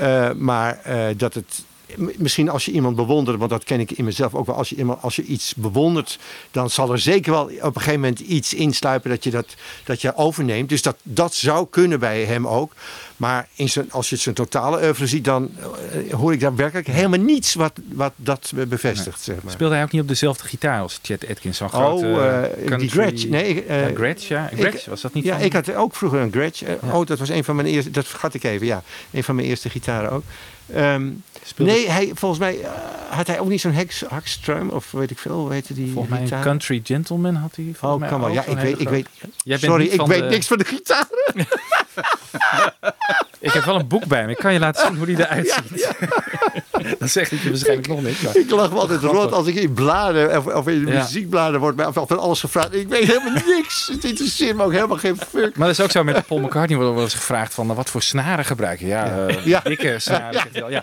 Uh, maar uh, dat het misschien als je iemand bewondert, want dat ken ik in mezelf ook wel. Als je, iemand, als je iets bewondert, dan zal er zeker wel op een gegeven moment iets insluipen dat je dat, dat je overneemt. Dus dat, dat zou kunnen bij hem ook. Maar in zijn, als je zijn totale oeuvre ziet, dan eh, hoor ik daar werkelijk helemaal niets wat, wat dat bevestigt. Zeg maar. Speelde hij ook niet op dezelfde gitaar als Chet Atkins? Zo'n Oh, eh, die Gretsch. Nee, ik, eh, ja, Gretsch, ja. ik- Gretsch, was dat niet Ja, van- ik had ook vroeger een Gretsch. Oh, dat was een van mijn eerste. Dat vergat ik even. Ja, een van mijn eerste gitaren ook. Ehm, nee, hij, volgens mij eh, had hij ook niet zo'n Hex- Hackstrum of weet ik veel. Heette die Volgens mij een? Country Gentleman had hij. Oh, mij kan wel. Ja, ik weet, ik weet. Jij bent Sorry, ik weet de- niks van de gitaar. Ik heb wel een boek bij me. Ik kan je laten zien hoe die eruit ziet. Dan zeg ik je waarschijnlijk nog maar- Ik lach me altijd rond als ik in bladen of, of in de Ja. muziekbladen wordt mij van alles gevraagd. Ik weet helemaal niks. Het interesseert me ook helemaal geen fuck. Maar dat is ook zo met Paul McCartney wordt wel eens gevraagd van nou, wat voor snaren gebruik je? Ja, eh, Ja. dikke snaren. zegt hij al. Ja.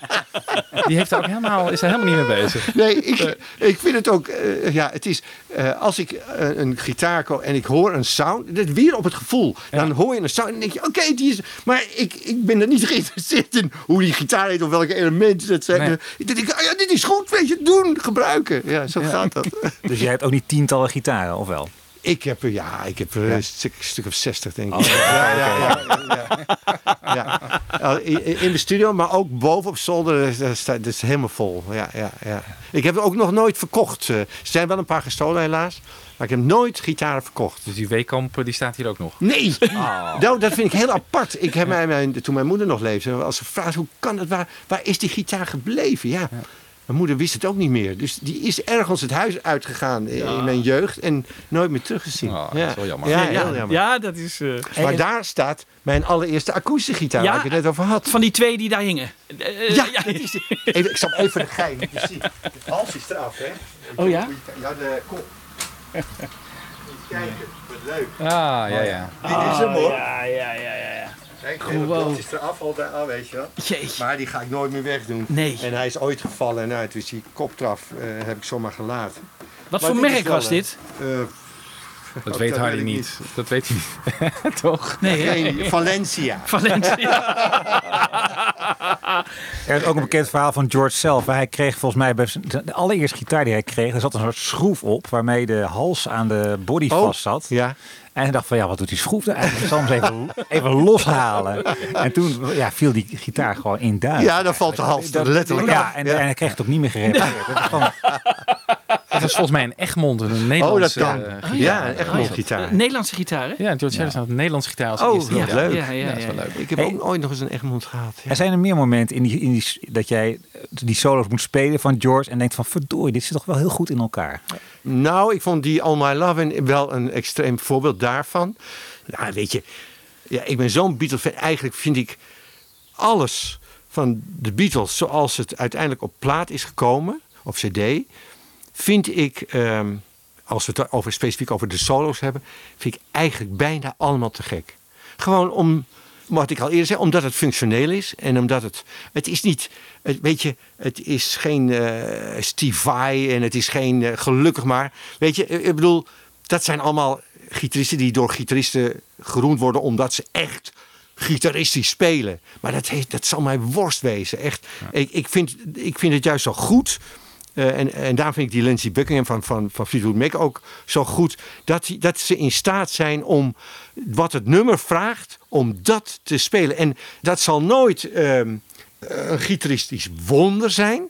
Die heeft ook helemaal, is daar helemaal niet mee bezig. Nee, ik, ik vind het ook. eh, ja, het is. eh, als ik een gitaar koop en ik hoor een sound. Dat weer op het gevoel. Dan hoor je een sound en denk je: oké, die is. Maar ik, ik ben er niet geïnteresseerd in hoe die gitaar heet of welke elementen dat zijn. Nee. Ik denk: ah, ja, dit is goed, weet je, doen, gebruiken. Ja, zo gaat dat. Dus jij hebt ook niet tientallen gitaren, of wel? Ik heb er, ja, ik heb er een stuk, stuk of 60, denk ik. ja, ja, ja, ja, ja. In- de studio, maar ook boven op zolder, dat staat- dat is helemaal vol. Ja, ja, ja. Ik heb het ook nog nooit verkocht. Eh, Er zijn wel een paar gestolen, helaas. Maar ik heb nooit gitaren verkocht. Dus die Weekamp die staat hier ook nog. Nee, nou, dat vind ik heel apart. Ik heb mijn, toen mijn moeder nog leefde, als ze vraagt hoe kan het, waar, waar is die gitaar gebleven? Ja. Mijn moeder wist het ook niet meer. Dus die is ergens het huis uitgegaan in in mijn jeugd en nooit meer teruggezien. Oh, dat is wel jammer. Ja, Ja, heel jammer. ja, dat is... eh, Maar daar staat mijn allereerste akoestische gitaar Ja. waar ik het net over had. van die twee die daar hingen. Eh, Ja, dit is die. Even, ik zal even de gein. Je ziet, de hals is eraf, hè? Oh ja? Ja, de kop. Kijken, wat leuk. Ah, ja, ja. Dit is hem hoor. Ja, ja, ja, ja. ja. Kijk, Gewoon. is eraf al daar, ah, weet je wel. Jeetje. Maar die ga ik nooit meer wegdoen. Nee. En hij is ooit gevallen en uit, dus die koptraf eh, heb ik zomaar gelaten. Wat Maar voor dit is merk wel, was eh, dit? Eh, Dat weet dat Hardy weet ik niet. Dat weet hij niet. Toch? Nee, hè? geen Valencia. Valencia. Er is ook een bekend verhaal van George zelf. Hij kreeg volgens mij bij de allereerste gitaar die hij kreeg, er zat een soort schroef op waarmee de hals aan de body Oh. vast zat. Ja. En hij dacht van ja, wat doet die schroef nou eigenlijk? Ik zal hem eens even, even loshalen. En toen ja, viel die gitaar gewoon in duim. ja, dan valt de hals er letterlijk Ja, af. en, en hij kreeg het ook niet meer gerepareerd. Dat is gewoon- Dat was volgens mij een Egmond, een Nederlandse Oh, dat kan. eh, Ja, gitaar. een Egmond gitaar. Eh, Nederlandse gitaar, hè? Ja, George Harrison had een Nederlandse gitaar als Oh, eerste. wat Ja. leuk. Ja, ja, dat is wel ja. leuk. Ik heb Hey. ook ooit nog eens een Egmond gehad. Ja. Er zijn er meer momenten in die, in die, dat jij die solo's moet spelen van George en denkt van verdorie, dit zit toch wel heel goed in elkaar. Nou, ik vond die All My Love wel een extreem voorbeeld daarvan. Nou, weet je, ja, ik ben zo'n Beatles-fan. Eigenlijk vind ik alles van de Beatles zoals het uiteindelijk op plaat is gekomen, op cd, vind ik, ehm, als we het over, specifiek over de solo's hebben, vind ik eigenlijk bijna allemaal te gek. Gewoon om, wat ik al eerder zei, omdat het functioneel is en omdat het, het is niet, het, weet je, het is geen eh Steve Vai en het is geen eh, gelukkig maar, weet je, ik bedoel, dat zijn allemaal gitaristen die door gitaristen geroemd worden omdat ze echt gitaristisch spelen. Maar dat, heeft, dat zal mij worst wezen. Echt. Ik, ik, vind, ik vind het juist zo goed. Eh, en, en daar vind ik die Lindsey Buckingham van, van, van Fleetwood Mac ook zo goed. Dat, die- dat ze in staat zijn om wat het nummer vraagt, om dat te spelen. En dat zal nooit ehm, een gitaristisch wonder zijn.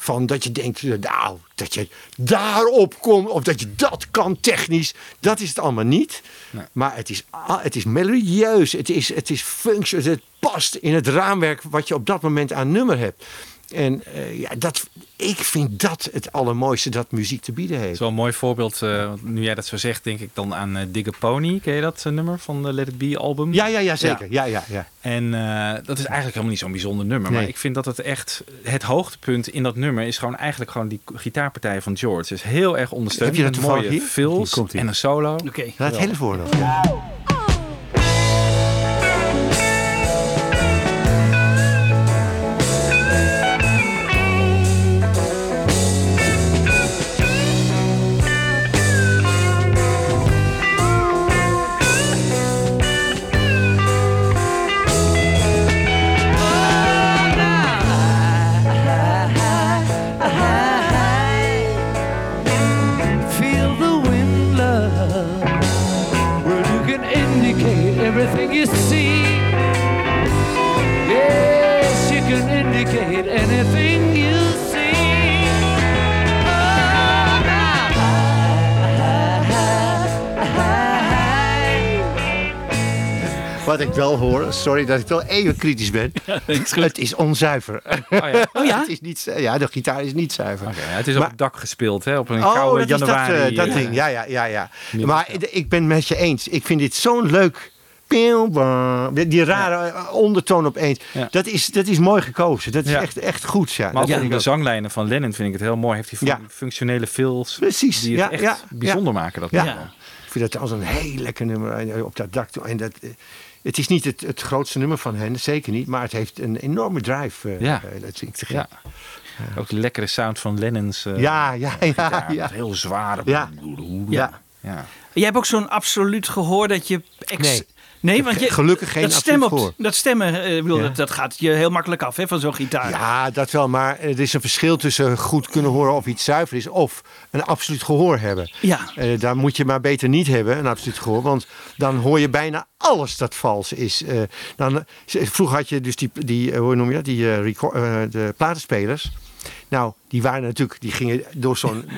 Van dat je denkt, nou, dat je daarop komt. Of dat je dat kan technisch. Dat is het allemaal niet. Maar het is, het is melodieus. Het is, het is functie. Het past in het raamwerk wat je op dat moment aan nummer hebt. En eh, ja, dat, ik vind dat het allermooiste dat muziek te bieden heeft. is een mooi voorbeeld, eh, nu jij dat zo zegt, denk ik dan aan eh Digger Pony. Ken je dat nummer van de Let It Be album? Ja, ja, ja, zeker. Ja, ja, ja. En eh, dat is eigenlijk helemaal niet zo'n bijzonder nummer. Nee. Maar ik vind dat het echt, het hoogtepunt in dat nummer is gewoon eigenlijk gewoon die gitaarpartij van George. Dus heel erg ondersteund. Heb je dat mooie fills en een solo. Oké. Laat het hele voor nog. Wat ik wel hoor, sorry dat ik wel even kritisch ben. het is onzuiver. ja. Oh ja? het is niet, ja, de gitaar is niet zuiver. Ja, het is op het dak gespeeld, hè? Op een Oh, koude dat is dat, januari. eh, dat eh, ding. Ja, ja, ja, ja. Maar ik ben met je eens. Ik vind dit zo'n leuk... Bam. Die rare eh, ondertoon opeens. Ja. Dat, is, dat is mooi gekozen. Dat is Ja. echt, echt goed. Ja. Maar Dat ook ik de zanglijnen van Lennon vind ik het heel mooi. Heeft fun- Ja. functionele fills Precies, die het echt bijzonder maken. Dat. Ik vind dat als een heel lekker nummer eh, op dat dak. En dat, eh, het is niet het, het grootste nummer van hen, zeker niet. Maar het heeft een enorme drive. eh, Ja. dat vind ik te gek. Ja. Ook de lekkere sound van Lennon's eh, Ja, ja, ja, gitaar, ja. met Heel zware. Ja. Ja. Ja. Jij hebt ook zo'n absoluut gehoor dat je... Ex... Nee. Nee, want je, Gelukkig geen dat stem absoluut op, gehoor. Dat stemmen, eh, ik bedoel, Ja. dat, dat gaat je heel makkelijk af hè, van zo'n gitaar. Ja, dat wel. Maar er is een verschil tussen goed kunnen horen of iets zuiver is. Of een absoluut gehoor hebben. Ja. Eh, daar moet je maar beter niet hebben, een absoluut gehoor. Want dan hoor je bijna alles dat vals is. Eh, dan, vroeger had je dus die, die hoe noem je dat, die record- de platenspelers. Nou, die waren natuurlijk, die gingen door zo'n,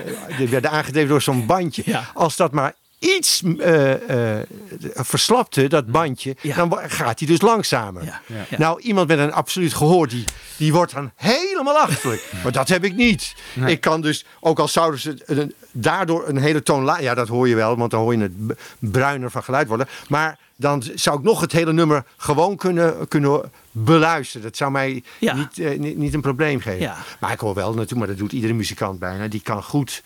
werden aangedreven door zo'n bandje. Ja. Als dat maar iets eh, eh, verslapte, dat bandje, Ja. dan gaat hij dus langzamer. Ja. Ja. Nou, iemand met een absoluut gehoor, die, die wordt dan helemaal achterlijk. maar dat heb ik niet. Ik kan dus, ook al zouden ze een- daardoor een hele toon lager... Ja, dat hoor je wel, want dan hoor je het bruiner van geluid worden. Maar dan zou ik nog het hele nummer gewoon kunnen, kunnen beluisteren. Dat zou mij niet, eh, niet, niet een probleem geven. Maar ik hoor wel natuurlijk, maar dat doet iedere muzikant bijna. Die kan goed...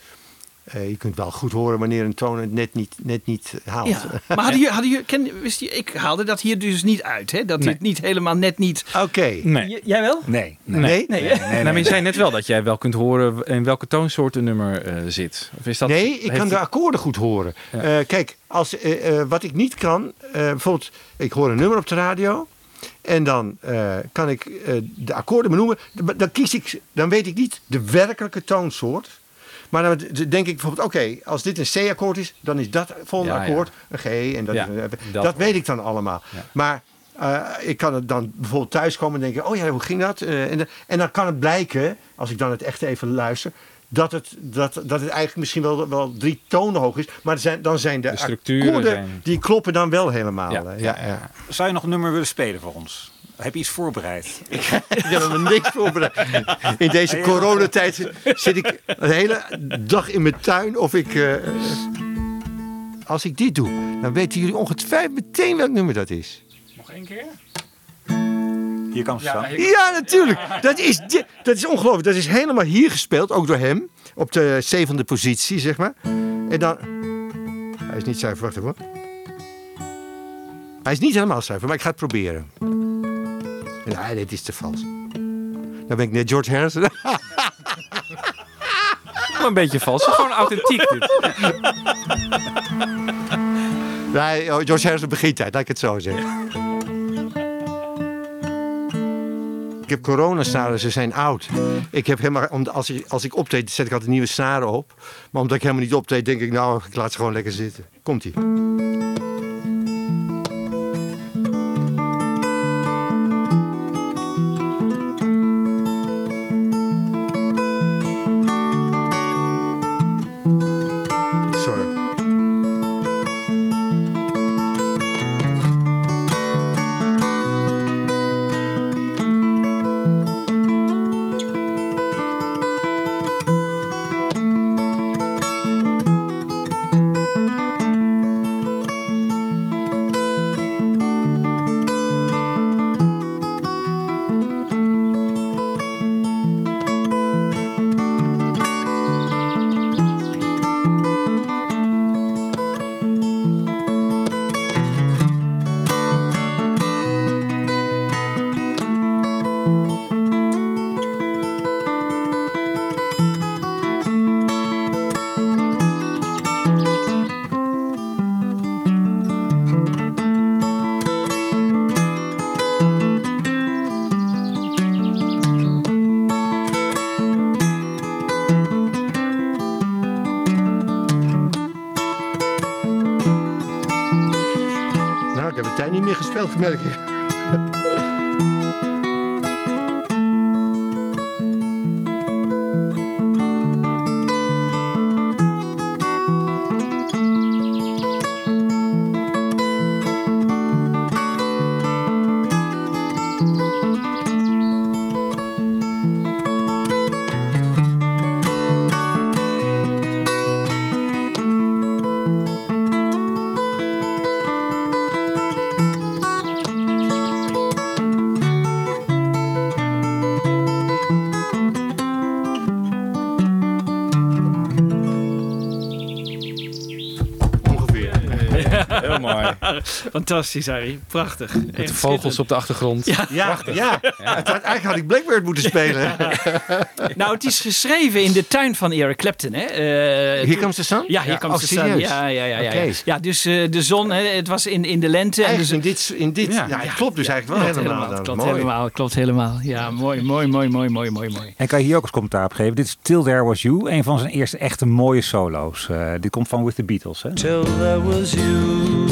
eh, je kunt wel goed horen wanneer een toon het net niet, net niet haalt. Ja. Maar hadden jullie, hadden jullie, ken, wist je, ik haalde dat hier dus niet uit, hè? Dat dit niet helemaal net niet... Oké. Nee. Jij wel? Nee. nee. Nee? Nee, Nee, maar je zei net wel dat jij wel kunt horen in welke toonsoort een nummer eh, zit. Of is dat, Nee, ik kan de het- akkoorden goed horen. Ja. Eh, kijk, als, wat ik niet kan, eh, bijvoorbeeld, ik hoor een nummer op de radio. En dan eh, kan ik eh, de akkoorden benoemen. Dan, kies ik, dan weet ik niet de werkelijke toonsoort. Maar dan denk ik bijvoorbeeld, oké, als dit een C-akkoord is, dan is dat volgende Ja, ja. akkoord een G. En dat, Ja, is een- dat weet ik dan allemaal. Ja. Maar eh, ik kan het dan bijvoorbeeld thuiskomen en denken, oh ja, hoe ging dat? Eh, en, en dan kan het blijken, als ik dan het echt even luister, dat het, dat, dat het eigenlijk misschien wel, wel drie tonen hoog is. Maar zijn, dan zijn de, De structuren akkoorden, zijn- die kloppen dan wel helemaal. Ja, ja. Zou je nog een nummer willen spelen voor ons? Heb je iets voorbereid? Ik heb er niks voorbereid. In deze coronatijd zit ik een hele dag in mijn tuin. Of ik. eh, als ik dit doe, dan weten jullie ongetwijfeld meteen welk nummer dat is. Nog één keer? Hier kan het staan. Ja, natuurlijk. Dat is, dat is ongelooflijk. Dat is helemaal hier gespeeld, ook door hem. Op de zevende positie, zeg maar. En dan. Hij is niet zuiver, wacht even. hoor. Hij is niet helemaal zuiver, maar ik ga het proberen. Nee, dit is te vals. Dan ben ik net George Harrison. Een beetje vals. Gewoon authentiek dit. Nee, oh, George Harrison begintijd, laat ik het zo zeggen. Ik heb coronasnaren, ze zijn oud. Ik heb helemaal, om- als, ik, als ik optreed, zet ik altijd nieuwe snaren op. Maar omdat ik helemaal niet optreed, denk ik, nou, ik laat ze gewoon lekker zitten. Komt-ie. Fantastisch, Harry. Prachtig. Met de vogels op de achtergrond. Ja. Ja, ja. Eigenlijk had ik Blackbird moeten spelen. Nou, het is geschreven in de tuin van Eric Clapton. Hè? Eh, Hier komt de sun? Ja, hier komt oh, de sun. serieus? Ja, ja, ja, ja, Oké. ja. ja dus eh, de zon, hè, het was in, in de lente. En dus, in dit, in dit ja, het klopt dus eigenlijk wel klopt helemaal. helemaal. Klopt Mooi. helemaal, klopt helemaal. Ja, mooi, mooi, mooi, mooi, mooi, mooi, mooi. En kan je hier ook eens commentaar op geven? Dit is Till There Was You, een van zijn eerste echte mooie solo's. Eh, dit komt van With the Beatles. Hè? Till there was you.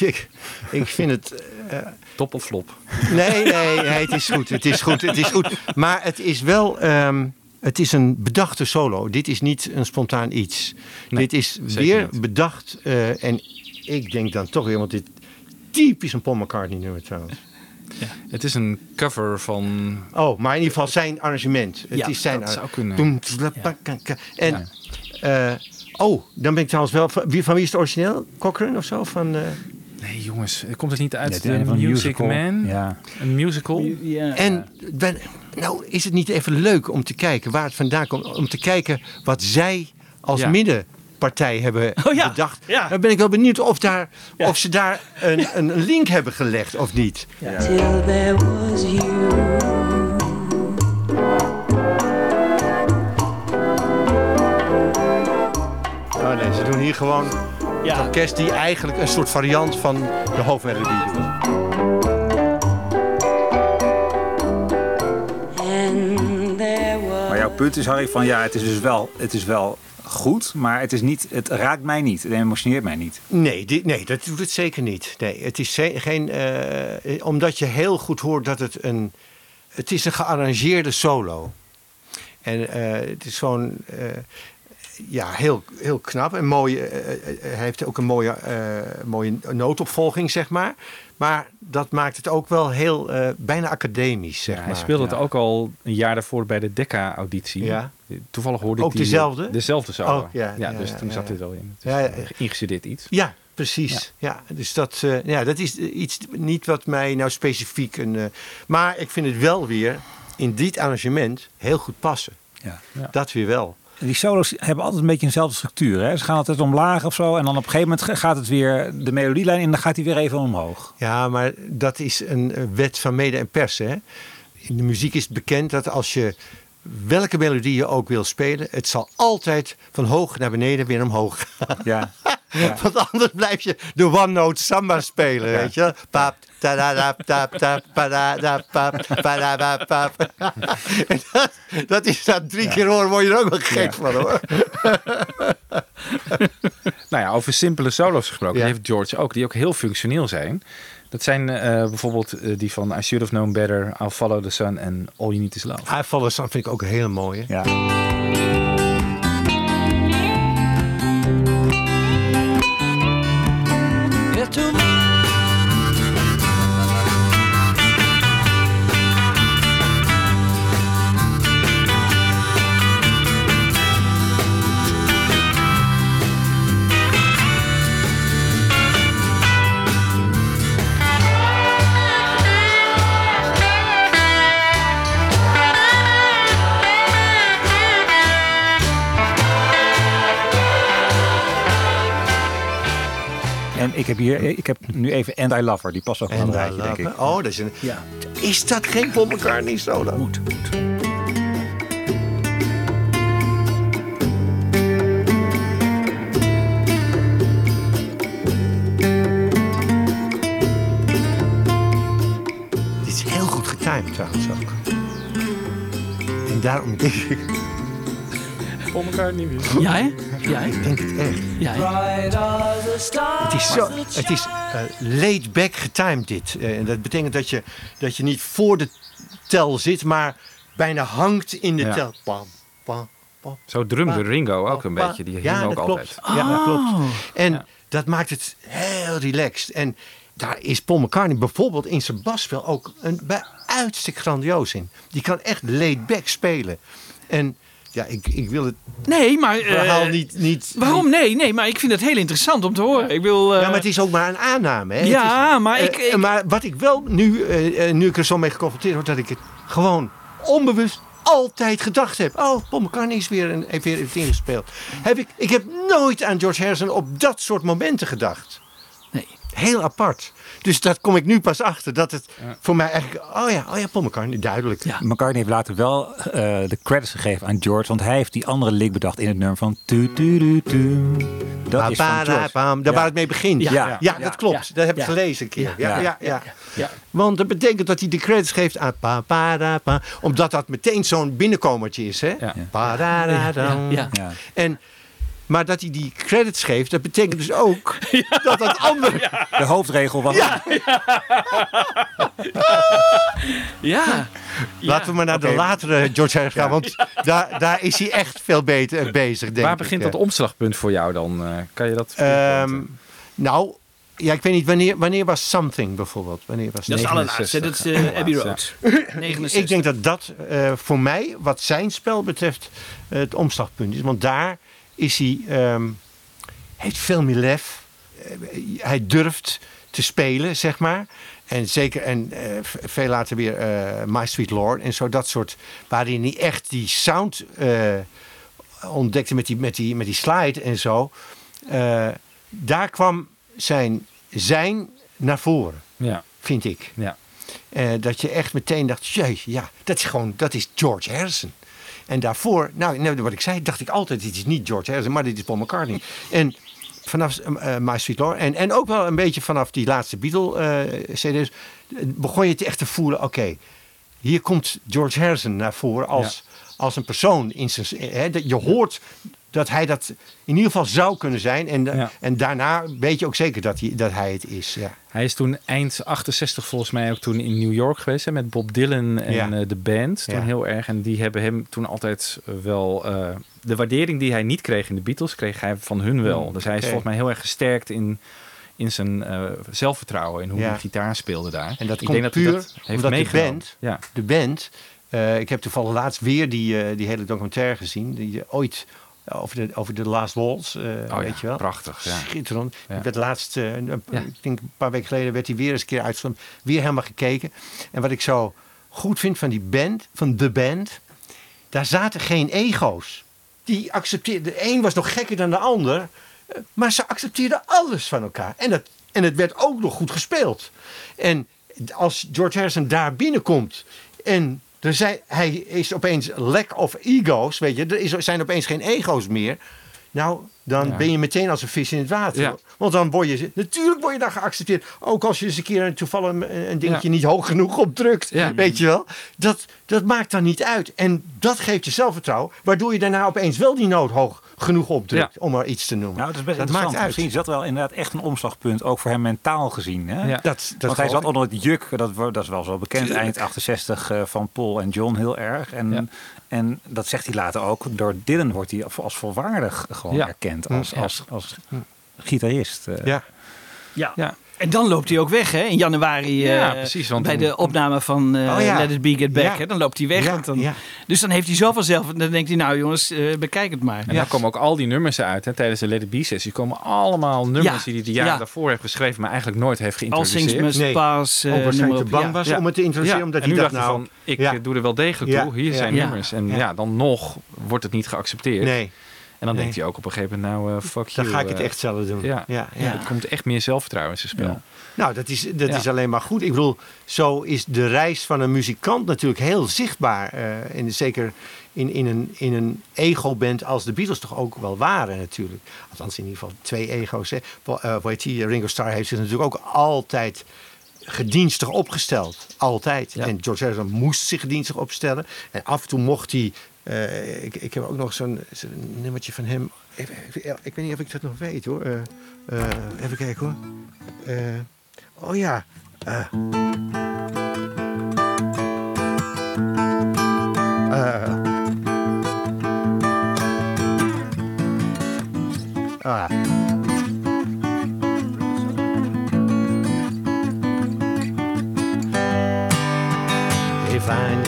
ik, ik, vind het... Top of flop? nee, nee, nee, het is goed. Het is goed. Het is goed. Maar het is wel... ehm, het is een bedachte solo. Dit is niet een spontaan iets. Nee, dit is weer niet. bedacht. eh, en ik denk dan toch weer, want dit typisch een Paul McCartney nummer trouwens. Het is een cover van... Oh, maar in ieder geval zijn arrangement. Het Ja, is zijn dat zou kunnen. En, eh, oh, dan ben ik trouwens wel... Van wie, van wie is het origineel? Cochrane of zo? Van, eh, Nee jongens, komt het niet uit Net de een Music musical. Man? Ja. Een musical? Ja. En ben, nou, is het niet even leuk om te kijken waar het vandaan komt? Om te kijken wat zij als Ja. middenpartij hebben Oh ja, bedacht. ja. Dan ben ik wel benieuwd of, daar, of ze daar een, een link hebben gelegd of niet. Till there was you. Oh nee, ze doen hier gewoon het Ja. orkest die eigenlijk een soort variant van de hoofdmelodie doet. Maar jouw punt is, Harry, van ja, het is dus wel, het is wel goed, maar het, is niet, het raakt mij niet. Het emotioneert mij niet. Nee, dit, nee, dat doet het zeker niet. Nee, het is geen. eh, omdat je heel goed hoort dat het een. Het is een gearrangeerde solo. En eh, het is gewoon. eh, ja, heel, heel knap. En mooi, eh, eh, hij heeft ook een mooie, eh, mooie nootopvolging, zeg maar. Maar dat maakt het ook wel heel bijna academisch, zeg Ja, maar. hij speelde het ook al een jaar daarvoor bij de Decca-auditie. Ja. Toevallig hoorde Ook ik die... dezelfde? Dezelfde solo. Oh, ja, dus toen zat dit al in. Een ingestudeerd iets. Ja, precies. Ja. dus dat, ja, dat is iets niet wat mij nou specifiek een. maar ik vind het wel weer in dit arrangement heel goed passen. Ja. Dat weer wel. Die solo's hebben altijd een beetje eenzelfde structuur. Hè? Ze gaan altijd omlaag of zo. En dan op een gegeven moment gaat het weer de melodielijn in. En dan gaat hij weer even omhoog. Ja, maar dat is een eh, wet van mede en persen. Hè? In de muziek is het bekend dat als je welke melodie je ook wil spelen, het zal altijd van hoog naar beneden weer omhoog gaan. Ja. Want anders blijf je de one-note samba spelen, weet je? Pap, tap, tap, padadap, pap, padadap, pap. En dat, dat is dat drie keer horen, word je er ook wel gek van, hoor. Nou ja, over simpele solo's gesproken. Die heeft George ook, die ook heel functioneel zijn. Dat zijn eh, bijvoorbeeld eh, die van I Should Have Known Better, I'll Follow the Sun en All You Need Is Love. I Follow Sun vind ik ook heel mooi. hè? Ja. ik heb hier, ik heb nu even And I Love Her. Die past ook wel een rijtje, denk ik. Oh, dat is een... Ja. Is dat geen Paul McCartney solo? Moet, moet. Dit is heel goed getimed trouwens ook. En daarom denk ik... Paul McCartney weer. Ja, hè? Ja, ik denk het echt. Ja, hè? Het is, zo, het is eh, laid back getimed dit. Eh, En dat betekent dat je, dat je niet voor de tel zit, maar bijna hangt in de Ja. tel. Pam, pam. Zo drumde Ringo ook een beetje. Die ja, hing ook dat altijd. klopt. Ja, dat klopt. En Ja. dat maakt het heel relaxed. En daar is Paul McCartney bijvoorbeeld in zijn basspel ook een bij uitstek grandioos in. Die kan echt laid back spelen. En ja, ik, ik wil het Nee, maar... eh, verhaal niet... niet Waarom? Nee, nee, maar ik vind het heel interessant om te horen. Ik wil... eh, Ja, maar het is ook maar een aanname. Hè? Ja, is- maar eh, ik- ik- maar wat ik wel nu, nu ik er zo mee geconfronteerd word, dat ik het gewoon onbewust altijd gedacht heb. Oh, Paul McCartney is weer een, heeft weer ingespeeld. Heb ik, ik heb nooit aan George Harrison op dat soort momenten gedacht. Heel apart. Dus dat kom ik nu pas achter. Dat het voor mij eigenlijk... Oh ja, oh ja, Paul McCartney, duidelijk. Ja. McCartney heeft later wel eh, de credits gegeven aan George, want hij heeft die andere lick bedacht in het nummer van tu tu tu tu. Dat is van George. Daar waar het mee begint. Ja. Ja, Ja. dat klopt. Ja. Dat heb ik Ja. gelezen een keer. Ja, Ja. ja, ja. Ja. Want dat betekent dat hij de credits geeft aan pa, pa, da, pa, omdat dat meteen zo'n binnenkomertje is. Hè? Ja. Pa, da, da. Ja. En, maar dat hij die credits geeft, dat betekent dus ook dat dat andere... De hoofdregel was Ja. Laten we maar naar de latere George Harrison gaan, want daar, daar is hij echt veel beter bezig, denk Waar ik. begint hè. dat omslagpunt voor jou dan? Eh, kan je dat... Ehm, nou, ja, ik weet niet, wanneer, wanneer was Something bijvoorbeeld? Wanneer was Dat is de 69. allerlaatste. Dat is eh, Abbey Road. 69. Ik denk dat dat eh, voor mij, wat zijn spel betreft, eh, het omslagpunt is. Want daar is hij, ehm, heeft veel meer lef. Eh, hij durft te spelen, zeg maar. En zeker, en eh, veel later weer eh, My Sweet Lord en zo, dat soort. Waarin hij echt die sound ontdekte met die, met, die, met die slide en zo. Daar kwam zijn zijn naar voren, Ja, vind ik. ja. Dat je echt meteen dacht, jeetje, ja, dat is gewoon, dat is George Harrison. En daarvoor, nou, nou, wat ik zei, dacht ik altijd, dit is niet George Harrison, maar dit is Paul McCartney. En vanaf eh, My Sweet Lord, en, en ook wel een beetje vanaf die laatste Beatle-cd's, begon je het echt te voelen, oké, hier komt George Harrison naar voren als, als een persoon. In zijn, hè, dat je hoort dat hij dat in ieder geval zou kunnen zijn. En, Ja. en daarna weet je ook zeker dat hij, dat hij het is. Ja. Hij is toen eind 68 volgens mij ook toen in New York geweest. Hè, met Bob Dylan en Ja. eh, de band. Toen heel erg. En die hebben hem toen altijd eh, wel... eh, de waardering die hij niet kreeg in de Beatles, kreeg hij van hun wel. Dus hij is volgens mij heel erg gesterkt in, in zijn zelfvertrouwen. In hoe Ja. hij gitaar speelde daar. En dat Ik komt denk hij puur dat heeft de band, Ja. de band ik heb toevallig laatst weer die, die hele documentaire gezien. Die ooit over de, over de Last eh, Oh ja, weet je wel. prachtig, ja. Schitterend. Ja. Ik werd laatst, eh, ik denk een paar weken geleden, werd hij weer eens een keer uitgezonden. Weer helemaal gekeken. En wat ik zo goed vind van die band, van de band, daar zaten geen ego's. Die accepteerden, de een was nog gekker dan de ander, eh, maar ze accepteerden alles van elkaar. En, dat, en het werd ook nog goed gespeeld. En als George Harrison daar binnenkomt en er zijn, hij is opeens lack of egos, weet je, er is, zijn opeens geen ego's meer. Nou, dan Ja. ben je meteen als een vis in het water. Ja. Want dan word je, natuurlijk word je daar geaccepteerd. Ook als je eens een keer een- toevallig een, een dingetje Ja. niet hoog genoeg opdrukt. Weet je wel? Dat, dat maakt dan niet uit. En dat geeft je zelfvertrouwen. Waardoor je daarna opeens wel die noot hoog genoeg opdrukt. Om maar iets te noemen. Nou, dat is best dat interessant. maakt uit. Misschien is dat wel inderdaad echt een omslagpunt, ook voor hem mentaal gezien. Hè? Ja. Dat, dat Want hij zat onder het juk, dat, dat is wel zo bekend, eind 68 eh, van Paul en John heel erg. En, Ja. en dat zegt hij later ook. Door Dylan wordt hij als volwaardig gewoon Ja. erkend als, Ja. als, als gitarist. eh. Ja. Ja. En dan loopt hij ook weg, hè? In januari Ja, eh, precies, want bij dan- de opname van eh, Oh ja. Let It Be Get Back. Ja. Hè? Dan loopt hij weg. Ja, dan, ja. Dus dan heeft hij zoveel zelf. En dan denkt hij, nou jongens, eh, bekijk het maar. En daar komen ook al die nummers uit. Hè, tijdens de Let It Be sessie komen allemaal nummers Ja, die hij de jaren ja. daarvoor heeft geschreven, maar eigenlijk nooit heeft All geïntroduceerd. Things Must Nee. Pass. maar te bang Ja. was Ja. om het te introduceren. Omdat en hij nu dacht nou... van, ik ja. doe er wel degelijk Ja, toe. Hier ja, zijn ja. nummers. En ja. Ja. dan nog wordt het niet geaccepteerd. Nee, En dan Nee. denkt hij ook op een gegeven moment, nou, eh, fuck dan you. ga ik het eh, echt zelf doen. Ja. ja, Ja. Het komt echt meer zelfvertrouwen in zijn spel. Nou, dat, is, dat is alleen maar goed. Ik bedoel, zo is de reis van een muzikant natuurlijk heel zichtbaar. eh en zeker in, in een, in een ego-band als de Beatles toch ook wel waren natuurlijk. Althans in ieder geval twee ego's. Hè. Eh, die? Ringo Starr heeft zich natuurlijk ook altijd gedienstig opgesteld. Altijd. Ja. En George Harrison moest zich gedienstig opstellen. En af en toe mocht hij... eh, ik, ik heb ook nog zo'n zo'n nummertje van hem. Ik weet niet of ik dat nog weet hoor. Eh, even kijken hoor. Oh ja. Ah. If I.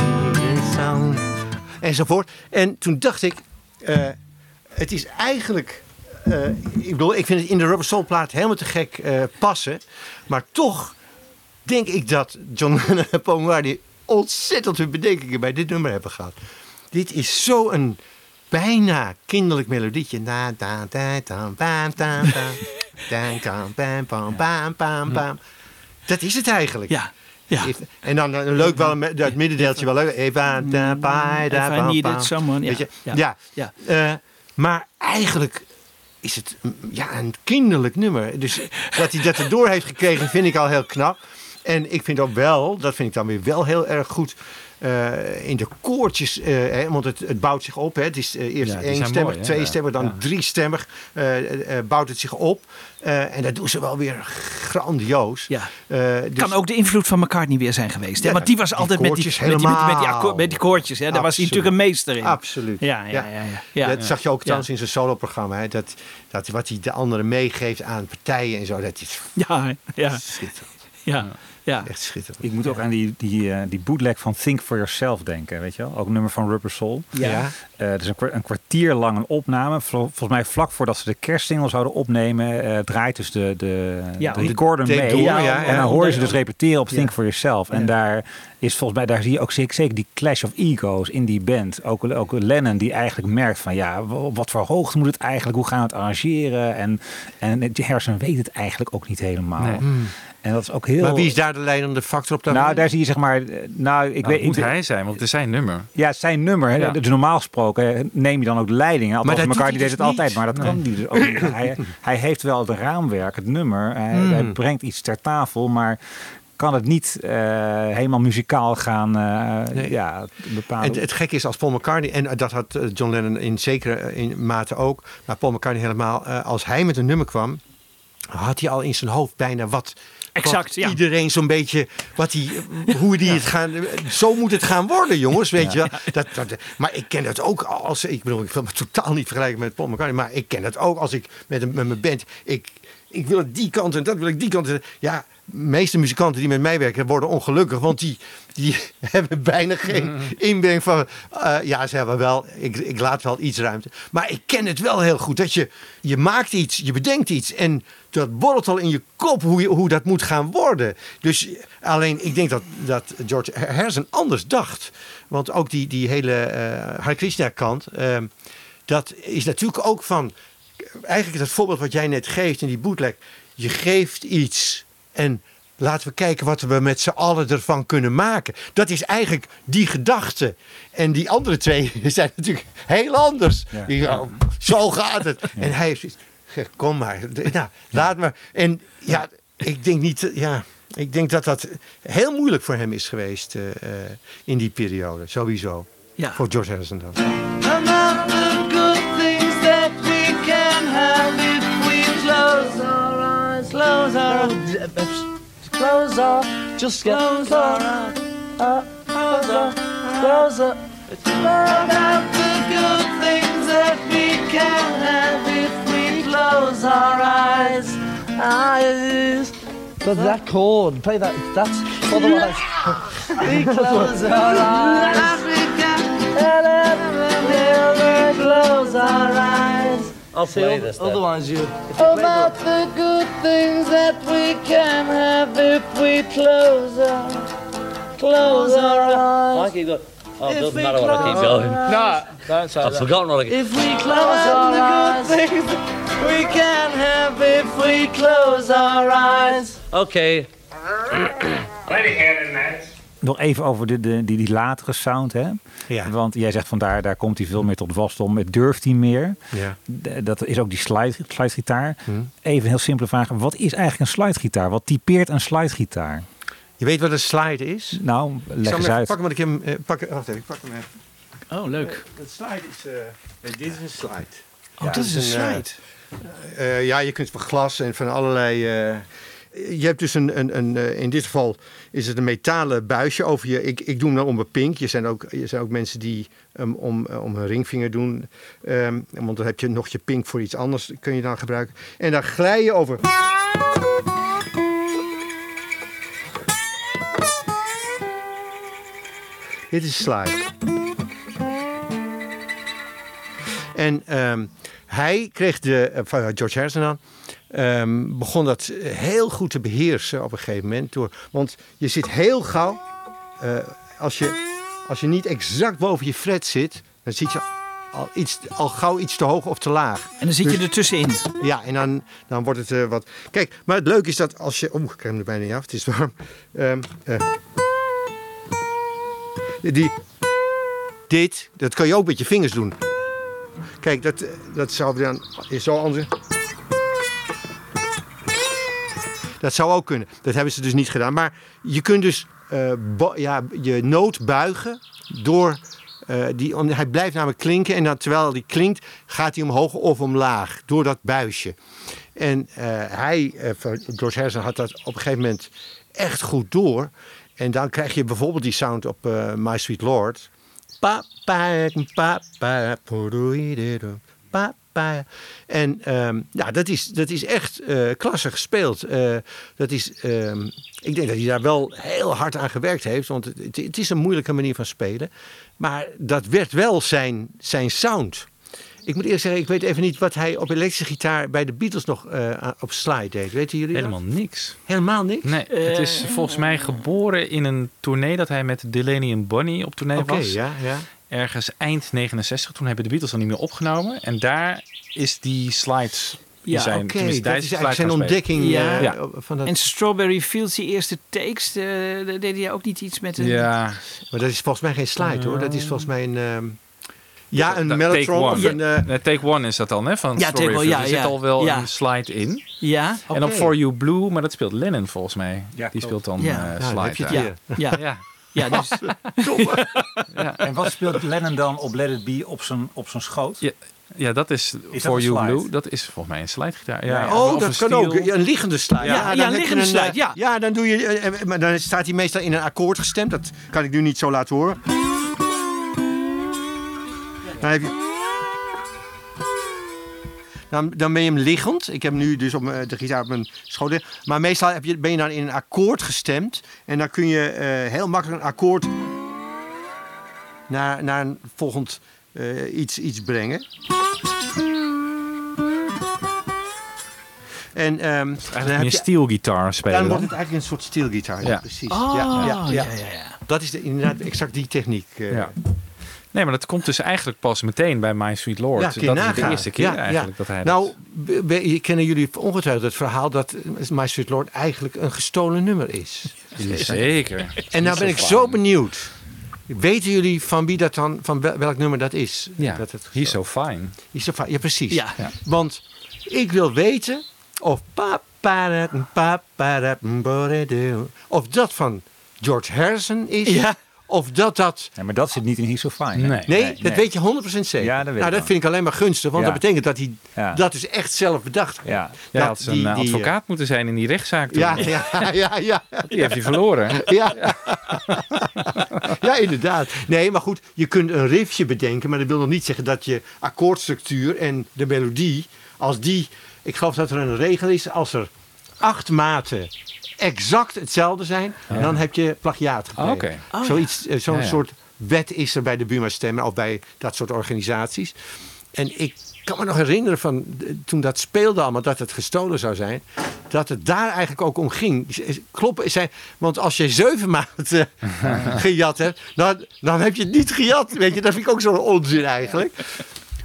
Enzovoort. En toen dacht ik, eh, het is eigenlijk. eh, ik bedoel, ik vind het in de Rubber Soul plaat helemaal te gek eh, passen. Maar toch denk ik dat John Lennon en Paul McCartney ontzettend hun bedenkingen bij dit nummer hebben gehad. Dit is zo een bijna kinderlijk melodietje. Na, da, da, da, bam, da, da, da, da, bam, bam, bam, bam, bam. Dat is het eigenlijk. Ja, ja. If- En dan eh, leuk wel, dat middendeeltje wel leuk. Da, ba, da, If I needed someone? Ja. Ja. Ja. Eh, maar eigenlijk is het mm, ja, een kinderlijk nummer. Dus dat hij dat erdoor heeft gekregen, vind ik al heel knap. En ik vind ook wel, dat vind ik dan weer wel heel erg goed. Eh, in de koortjes, eh, hè, want het, het bouwt zich op. Hè. Het is eh, eerst Ja, die één zijn stemmig, mooi, hè? twee stemmig, dan Ja. drie stemmig. eh, bouwt het zich op. En dat doen ze wel weer grandioos. Ja. Dus- kan ook de invloed van McCartney weer zijn geweest. hè? Ja, Want die was die altijd met die, koortjes met die, met, die- met die, koortjes. Hè? Daar was hij natuurlijk een meester in. Absoluut. Ja, ja, ja. ja, ja. Dat zag je ook trouwens in zijn soloprogramma. Hè? Dat, dat wat hij de anderen meegeeft aan partijen en zo. Dat is Ja, ja, schitterend. ja. Ja. Echt schitterend. Ik moet ook aan die, die, eh, die bootleg van Think For Yourself denken, weet je wel? Ook een nummer van Rubber Soul. Ja. Eh, het is een, een kwartier lang een opname. Vol- Volgens mij vlak voordat ze de kerstsingle zouden opnemen, eh, draait dus de, de, Ja, de de recorder mee. door, ja, en ja. dan hoor je ze dus repeteren op Ja. Think For Yourself. En Ja. daar is volgens mij, daar zie je ook zeker, zeker die clash of egos in die band. Ook, ook Lennon die eigenlijk merkt van ja, op wat voor hoogte moet het eigenlijk? Hoe gaan we het arrangeren? En, en Harrison weet het eigenlijk ook niet helemaal. Nee. En dat is ook heel... Maar wie is daar de leidende factor op? Nou, daar zie je zeg maar. eh, Nou, ik Nou, weet. het moet ik, hij zijn, want het is zijn nummer. Ja, het is zijn nummer. hè. Ja. Dus normaal gesproken neem je dan ook de leiding. Althans, dat doet elkaar die deed dus het altijd, maar dat kan hij dus ook niet. Hij, hij heeft wel het raamwerk, het nummer. Hij, Hmm. hij brengt iets ter tafel, maar kan het niet eh, helemaal muzikaal gaan eh, Nee. ja, bepalen. En het gekke is als Paul McCartney, en dat had John Lennon in zekere in mate ook, maar Paul McCartney helemaal, als hij met een nummer kwam, had hij al in zijn hoofd bijna wat. Exact, ja. Iedereen zo'n beetje, wat hij, hoe die het gaan, zo moet het gaan worden, jongens, weet je wel. Dat, dat, maar ik ken dat ook als, ik bedoel, ik wil me totaal niet vergelijken met Paul McCartney, maar ik ken dat ook als ik met, een, met mijn band, ik, ik wil het die kant en dat wil ik die kant. en- Ja, de meeste muzikanten die met mij werken worden ongelukkig, want die, die hebben bijna geen inbreng van. eh, ja, ze hebben wel. Ik, ik laat wel iets ruimte. Maar ik ken het wel heel goed. Dat je, je maakt iets, je bedenkt iets. En dat borrelt al in je kop hoe, je, hoe dat moet gaan worden. Dus alleen, ik denk dat, dat George Harrison anders dacht. Want ook die, die hele eh Hare Krishna kant. ehm, dat is natuurlijk ook van. Eigenlijk het voorbeeld wat jij net geeft in die bootleg. Je geeft iets en laten we kijken wat we met z'n allen ervan kunnen maken. Dat is eigenlijk die gedachte. En die andere twee zijn natuurlijk heel anders. Ja. Die, oh, zo gaat het. En hij heeft zoiets, zeg, kom maar. Nou, laat maar. En ja, ik denk niet... Ja, ik denk dat dat heel moeilijk voor hem is geweest eh, eh, in die periode. Sowieso. Ja. Voor George Harrison dan. About the good things that we can have if we close our eyes, close our close our, just close our eyes, close our, close our. Close our eyes, eyes. But that chord, play that. That's otherwise. we close our eyes. Never close our eyes. I'll say this. Otherwise, you. About the good things that we can have if we close our close our eyes. I keep going. Oh, it If doesn't we matter what I keep going. No, don't say I've forgotten what I keep If we close our eyes, we can have if we close our eyes. Okay. Nog even over de, de, die, die latere sound. Hè? Ja. Want jij zegt van daar, daar komt hij veel meer tot wasdom. Het durft hij meer. Ja. Dat is ook die slide, slidegitaar. Hm. Even een heel simpele vraag. Wat is eigenlijk een slidegitaar? Wat typeert een slidegitaar? Je weet wat een slide is? Nou, leg eens hem uit. pakken, want ik hem... eh, pak, wacht even, ik pak hem even. Oh, leuk. Het slide is... eh, eh, dit is een slide. Oh, dit is een eh, slide. eh, ja, je kunt van glas en van allerlei... eh, je hebt dus een, een, een eh, in dit geval is het een metalen buisje over je. Ik, ik doe hem dan om mijn pink. Je zijn ook, je zijn ook mensen die hem om, eh, om hun ringvinger doen. Ehm, want dan heb je nog je pink voor iets anders, kun je dan gebruiken. En dan glij je over. Dit is slide. En ehm, hij kreeg de, eh, van George Harrison dan, ehm, begon dat heel goed te beheersen op een gegeven moment. Door, want je zit heel gauw, eh, als, je, als je niet exact boven je fret zit, dan zit je al, iets, al gauw iets te hoog of te laag. En dan zit je Dus- er tussenin. Ja, en dan, dan wordt het eh, wat... Kijk, maar het leuke is dat als je... Oeh, ik krijg hem er bijna niet af, het is warm. Eh, die, dit, dat kan je ook met je vingers doen. Kijk, dat, dat zou dan is zo anders. Dat zou ook kunnen. Dat hebben ze dus niet gedaan. Maar je kunt dus eh, ja, je noot buigen door. eh, die, hij blijft namelijk klinken en dan, terwijl hij klinkt, gaat hij omhoog of omlaag door dat buisje. En eh, hij, van George Harrison, had dat op een gegeven moment echt goed door. En dan krijg je bijvoorbeeld die sound op eh, My Sweet Lord. En ehm, ja, dat is, dat is echt eh klasse gespeeld. Eh, dat is, ehm, ik denk dat hij daar wel heel hard aan gewerkt heeft. Want het, het is een moeilijke manier van spelen. Maar dat werd wel zijn, zijn sound. Ik moet eerlijk zeggen, ik weet even niet wat hij op elektrische gitaar bij de Beatles nog eh, op slide deed. Weten jullie dat? Helemaal niks. Helemaal niks? Nee, het is volgens mij geboren in een tournee dat hij met Delaney en Bonnie op tournee Oké, was. ja, ja. Ergens eind 69. Toen hebben de Beatles dan niet meer opgenomen. En daar is die slides... Ja, zijn, Oké, dat is eigenlijk zijn ontdekking Ja. eh, Ja. van dat... En Strawberry Fields, die eerste takes, eh, daar deed hij ook niet iets met een... Ja, Maar dat is volgens mij geen slide hoor. Dat is volgens mij een. ehm, ja, een mellotron take one. of een. eh, take one is dat dan, hè? Van Ja, take one, ja, Er zit ja. al wel Ja. een slide in. Ja, En op. For You Blue, maar dat speelt Lennon volgens mij. Ja, die speelt dan Ja. dan slide. heb je het daar. weer. ja, Ja. ja, dus, En wat speelt Lennon dan op Let It Be op zijn, op zijn schoot? Ja, ja, dat is, For You slide? Blue. Dat is volgens mij een slidegitaar. Ja, Ja. Oh, Of dat een kan ook. Ja, een liggende slide. Ja, ja, dan een liggende slide, eh, ja. Ja, dan doe je. maar dan staat hij meestal in een akkoord gestemd. Dat kan ik nu niet zo laten horen. Dan heb je. Dan, dan ben je hem liggend. Ik heb nu dus op mijn- de gitaar op mijn schoot. liggen. Maar meestal heb je, ben je dan in een akkoord gestemd. En dan kun je eh, heel makkelijk een akkoord naar, naar een volgend eh, iets, iets brengen. En ehm, dan Eigenlijk heb meer je, steelgitaar spelen dan dan. wordt het eigenlijk een soort steelgitaar. Ja, Ja. precies. Oh, ja, ja, ja. ja, ja, ja. Dat is de, inderdaad exact die techniek. eh. Ja. Nee, maar dat komt dus eigenlijk pas meteen bij My Sweet Lord. Ja, dat is de eerste keer Ja, eigenlijk ja. dat hij Nou, dat... kennen jullie ongetwijfeld het verhaal dat My Sweet Lord eigenlijk een gestolen nummer is. Zeker. En nou ben ik zo benieuwd. Weten jullie van wie dat dan, van wel- welk nummer dat is? Ja, dat het he's so fine. He's so fine. Ja, precies. Ja. Ja. Want ik wil weten of pa- pa- pa- of dat van George Harrison is. Ja. Of dat dat Ja, maar dat zit niet in He's So Fine. hè? Nee. Nee, dat weet je 100% zeker. Ja, dat weet nou, dat vind ik alleen maar gunstig, want Ja. dat betekent dat hij Ja. dat dus echt zelf bedacht heeft. Ja. Dat had een die- eh, die, eh, advocaat moeten zijn in die rechtszaak toen. Ja, ja, ja, ja, Die heeft hij verloren. ja. Ja, inderdaad. Nee, maar goed, je kunt een riffje bedenken, maar dat wil nog niet zeggen dat je akkoordstructuur en de melodie, als die, ik geloof dat er een regel is, als er acht maten exact hetzelfde zijn, dan heb je plagiaat gepleegd. Ah, oké. Oh, Zoiets, eh, Zo'n Ja, ja. soort wet is er bij de Buma Stemmen of bij dat soort organisaties. En ik kan me nog herinneren van eh, toen dat speelde allemaal, dat het gestolen zou zijn. Dat het daar eigenlijk ook om ging. Kloppen, zijn, want als je zeven maanden gejat hebt, dan, dan heb je het niet gejat. Weet je, dat vind ik ook zo'n onzin eigenlijk.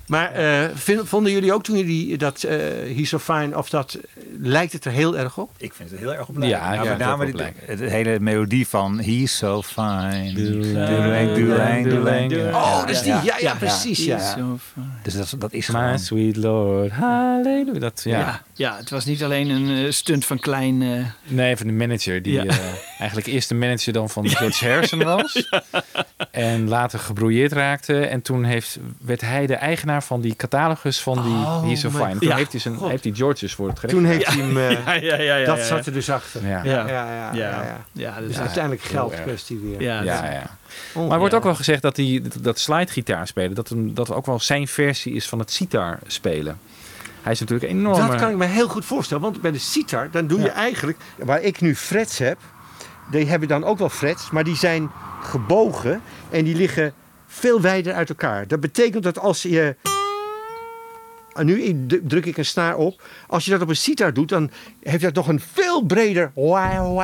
Maar eh, vonden jullie ook toen jullie dat eh He's So Fine, of dat, lijkt het er heel erg op? Ik vind het heel erg op lijken. Ja, Ja, ja, met name het de, hele melodie van He's so fine. Doelang, doelang, doelang. Oh, dat is die. Ja, ja, precies. Ja. Fijn. Dus dat, dat is My gewoon... sweet lord, halleluja. Dat, ja. Ja. Ja, het was niet alleen een eh, stunt van klein... eh, Nee, van de manager. Die Ja. eh, eigenlijk eerst de manager dan van George Harrison was. En later gebrouilleerd raakte. En toen heeft, werd hij de eigenaar van die catalogus van die Oh, He's So Fine. Toen Ja. heeft hij, zijn, heeft hij George dus voor het gerecht. Toen heeft eh, ja, ja, ja, ja, dat ja. zat er dus achter. Ja. Ja, Ja. ja, ja. ja, ja. Ja, Dus dus uiteindelijk geldkwestie weer. ja, Ja, dat- ja. Maar er wordt ook wel gezegd dat die, dat, dat slidegitaar spelen, dat, hem, dat ook wel zijn versie is van het sitar spelen. Hij is natuurlijk enorm. Dat kan ik me heel goed voorstellen. Want bij de sitar, dan doe je eigenlijk... Waar ik nu frets heb, die hebben dan ook wel frets. Maar die zijn gebogen en die liggen veel wijder uit elkaar. Dat betekent dat als je... en Nu druk ik een snaar op. Als je dat op een sitar doet, dan heeft dat nog een veel breder...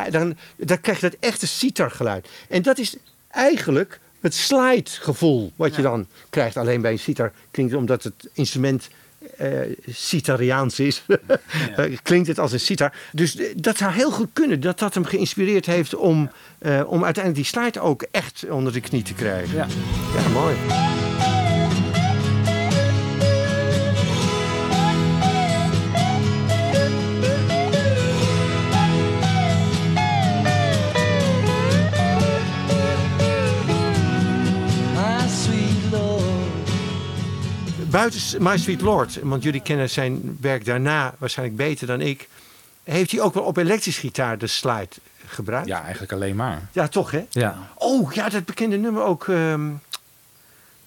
Dan, dan krijg je dat echte sitargeluid. En dat is eigenlijk het slide-gevoel wat je dan krijgt. Alleen bij een sitar klinkt het omdat het instrument Citariaans is. Eh, klinkt het als een sitar. Dus eh, dat zou heel goed kunnen dat dat hem geïnspireerd heeft om, om uiteindelijk die slide ook echt onder de knie te krijgen. Ja. ja mooi. Buiten My Sweet Lord, want jullie kennen zijn werk daarna waarschijnlijk beter dan ik. Heeft hij ook wel op elektrisch gitaar de slide gebruikt? Ja, eigenlijk alleen maar. Ja, toch hè? Ja. Oh, ja, dat bekende nummer ook. ehm,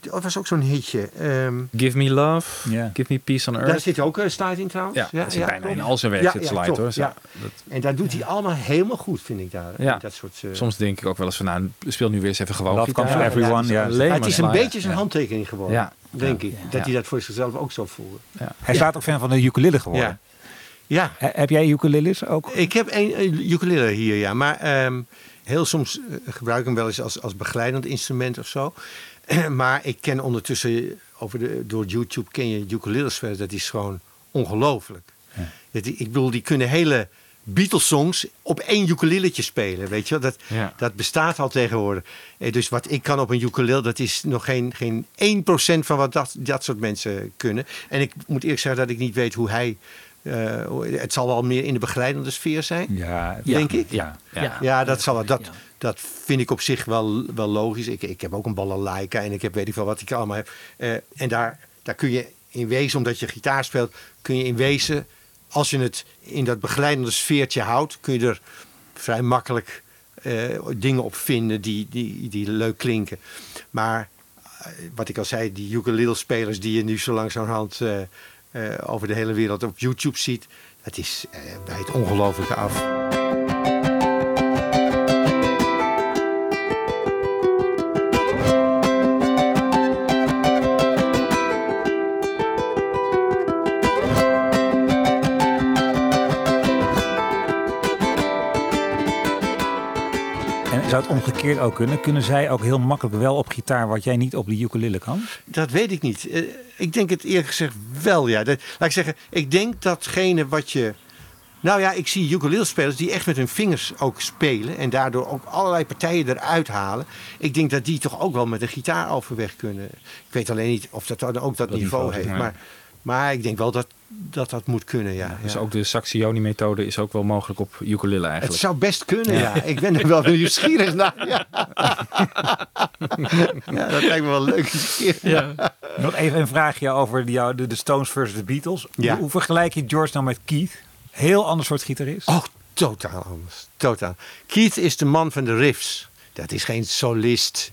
dat was ook zo'n hitje. Ehm, Give me love, Ja. give me peace on daar earth. zit ook een slide in trouwens. Ja, dat zit bijna in al zijn werk Ja, zit ja, slide hoor. Ja. dat- En daar doet hij allemaal helemaal goed, vind ik daar. Ja. Dat soort, eh, soms denk ik ook wel eens van, nou, speel nu weer eens even gewoon Love comes to everyone, ja. Maar het is een beetje zijn Ja. handtekening geworden, Ja. denk ik. Dat Ja. hij dat voor zichzelf ook zo voelde. Hij staat ook fan van de ukulele geworden. Ja. Ja, He- Heb jij ukuleles ook? ik heb een, een ukulele hier, ja. Maar ehm, heel soms eh, gebruik ik hem wel eens als, als begeleidend instrument of zo. maar ik ken ondertussen, over de, door YouTube ken je ukulele spelen. Dat is gewoon ongelooflijk. Dat- Ik bedoel, die kunnen hele Beatles-songs op één ukuleletje spelen. Weet je wel? Dat, Ja. dat bestaat al tegenwoordig. Eh, Dus wat ik kan op een ukulele, dat is nog geen, geen 1% van wat dat, dat soort mensen kunnen. En ik moet eerlijk zeggen dat ik niet weet hoe hij... eh, het zal wel meer in de begeleidende sfeer zijn. Ja, Denk ik? Ja. Ja. Ja, dat, zal, wel- dat, Ja. dat vind ik op zich wel, wel logisch. Ik, ik heb ook een balalaika en ik heb weet ik veel wat ik allemaal heb. Eh, en daar, daar kun je in wezen, omdat je gitaar speelt, kun je in wezen, als je het in dat begeleidende sfeertje houdt, kun je er vrij makkelijk eh, dingen op vinden die, die, die leuk klinken. Maar wat ik al zei, die ukulele-spelers die je nu zo langzamerhand eh over de hele wereld op YouTube ziet, dat is eh, bij het ongelofelijke af. Zou het omgekeerd ook kunnen? Kunnen zij ook heel makkelijk wel op gitaar wat jij niet op de ukulele kan? Dat weet ik niet. Eh, ik denk het eerlijk gezegd wel, ja. Dat, laat ik zeggen, ik denk datgene wat je... Nou ja, ik zie ukulele-spelers die echt met hun vingers ook spelen... en daardoor ook allerlei partijen eruit halen. Ik denk dat die toch ook wel met een gitaar overweg kunnen. Ik weet alleen niet of dat dan ook dat, niveau, niveau, heeft. Maar, maar ik denk wel dat dat, dat moet kunnen, ja. Dus ja. ook de Saxioni-methode is ook wel mogelijk op ukulele Het eigenlijk. zou best kunnen, ja. Ik ben er wel nieuwsgierig naar. Ja. ja, dat lijkt me wel leuk. Nog even een vraagje over die, jou- de, de Stones versus de Beatles. Ja. Hoe, hoe vergelijk je George nou met Keith? Heel ander soort gitarist. Oh, totaal anders. Totaal. Keith is de man van de riffs. Dat is geen solist.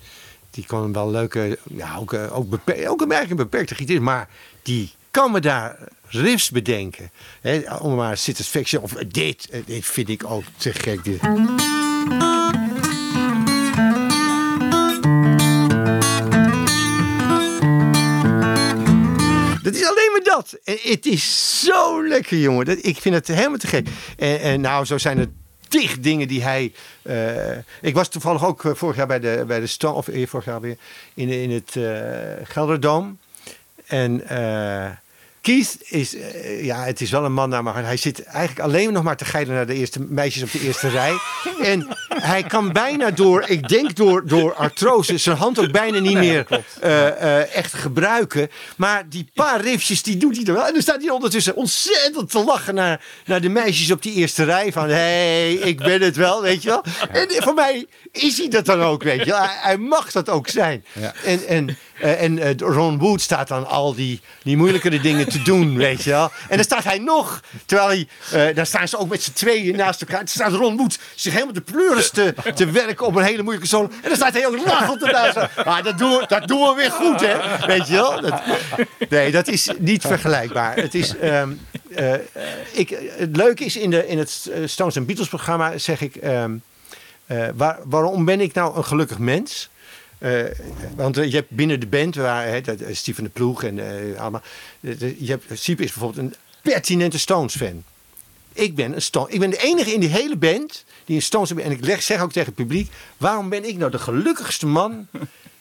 Die kon wel leuke, ja, ook, eh, ook, beper- ook een merk een beperkte gitarist. Maar die kan me daar riffs bedenken. Hè, om maar Satisfaction of dit. eh, Dit vind ik ook te gek. Dit. Dat is alleen maar dat. En het is zo lekker, jongen. Dat, ik vind het helemaal te gek. En, en nou, zo zijn er tig dingen die hij... eh, ik was toevallig ook eh, vorig jaar bij de, bij de Stone... Of vorig jaar weer in, in het eh Gelderdoom. En Keith is, eh, ja, het is wel een man naar mijn hart. Hij zit eigenlijk alleen nog maar te geilen naar de eerste meisjes op de eerste rij. En hij kan bijna door, ik denk door, door artrose, zijn hand ook bijna niet meer eh, eh, echt gebruiken. Maar die paar riffjes, die doet hij er wel. En dan staat hij ondertussen ontzettend te lachen naar, naar de meisjes op die eerste rij. Van, hé, hey, ik ben het wel, weet je wel. En voor mij is hij dat dan ook, weet je wel. Hij, hij mag dat ook zijn. Ja. En, en, eh, en eh, Ron Wood staat dan al die, moeilijkere dingen te doen, weet je wel. En dan staat hij nog, terwijl hij, eh, daar staan ze ook met z'n tweeën naast elkaar. Dan staat Ron Wood zich helemaal de pleuris te, te werken op een hele moeilijke solo. En dan staat hij ook lachend ernaast. Ah, dat, doen we, dat doen we weer goed, hè. Weet je wel. Dat, nee, dat is niet vergelijkbaar. Het is... ehm, eh, ik, het leuke is in, de, in het Stones and Beatles programma zeg ik... ehm, eh, waar, waarom ben ik nou een gelukkig mens? Eh, want eh, je hebt binnen de band, waar, eh, Steven de Ploeg en allemaal. je hebt, Siep is bijvoorbeeld een pertinente Stones-fan. Ik ben een ik ben de enige in die hele band die een Stones En ik leg, zeg ook tegen het publiek: waarom ben ik nou de gelukkigste man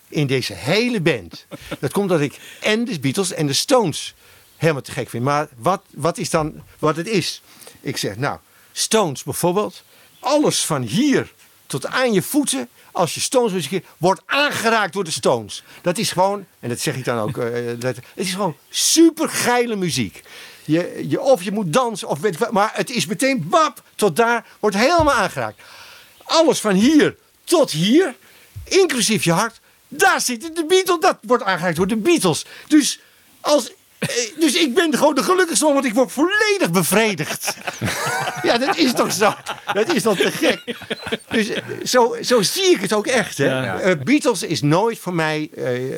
in deze hele band? Dat komt dat ik en de Beatles en de Stones helemaal te gek vind. Maar wat, wat is dan wat het is? Ik zeg, nou, Stones bijvoorbeeld. Alles van hier tot aan je voeten, als je Stones muziek wordt aangeraakt door de Stones. Dat is gewoon, en dat zeg ik dan ook, eh, dat, het is gewoon super geile muziek. Je, je, of je moet dansen, of weet wat, maar het is meteen bap, tot daar, wordt helemaal aangeraakt. Alles van hier tot hier, inclusief je hart, daar zitten de Beatles, dat wordt aangeraakt door de Beatles. Dus als eh, dus ik ben gewoon de gelukkigste man, want ik word volledig bevredigd. Ja, dat is toch zo? Dat is toch te gek? Dus eh, zo, zo zie ik het ook echt. Hè? Ja. Eh, Beatles is nooit voor mij eh, eh,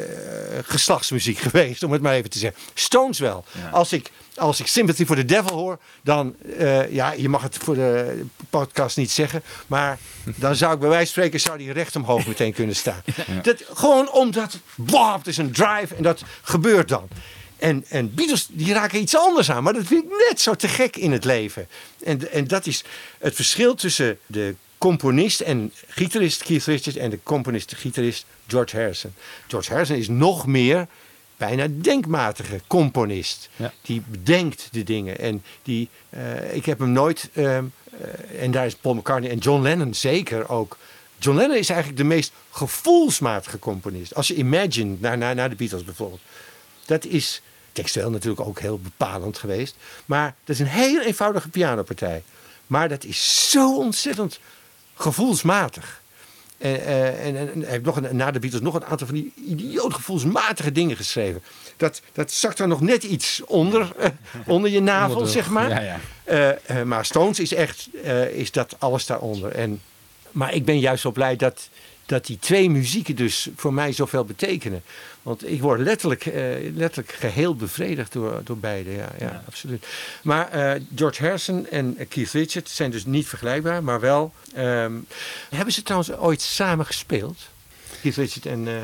geslachtsmuziek geweest, om het maar even te zeggen. Stones wel. Als ik als ik Sympathy for the Devil hoor, dan, eh, ja, je mag het voor de podcast niet zeggen, maar dan zou ik bij wijze van spreken, zou die recht omhoog meteen kunnen staan. Dat, gewoon omdat, bam, het is een drive en dat gebeurt dan. En, en Beatles die raken iets anders aan, maar dat vind ik net zo te gek in het leven. En, en dat is het verschil tussen de componist en gitarist Keith Richards en de componist en gitarist George Harrison. George Harrison is nog meer bijna denkmatige componist. Ja. Die bedenkt de dingen. En die, eh, ik heb hem nooit, ehm, eh, en daar is Paul McCartney en John Lennon zeker ook. John Lennon is eigenlijk de meest gevoelsmatige componist. Als je Imagine, naar, naar, naar de Beatles bijvoorbeeld. Dat is textueel natuurlijk ook heel bepalend geweest. Maar dat is een heel eenvoudige pianopartij. Maar dat is zo ontzettend gevoelsmatig. En, eh, en, en hij heeft nog een, na de Beatles nog een aantal van die idioot gevoelsmatige dingen geschreven. Dat, dat zakt er nog net iets onder, eh, onder je navel, Onder de- zeg maar. Ja, ja. Eh, maar Stones is echt, is dat alles daaronder. En, maar ik ben juist zo blij dat, dat die twee muzieken dus voor mij zoveel betekenen. Want ik word letterlijk, eh, letterlijk geheel bevredigd door, door beide. Ja, ja, absoluut. Maar eh, George Harrison en Keith Richards zijn dus niet vergelijkbaar, maar wel. ehm, hebben ze trouwens ooit samen gespeeld? Keith Richards en. eh,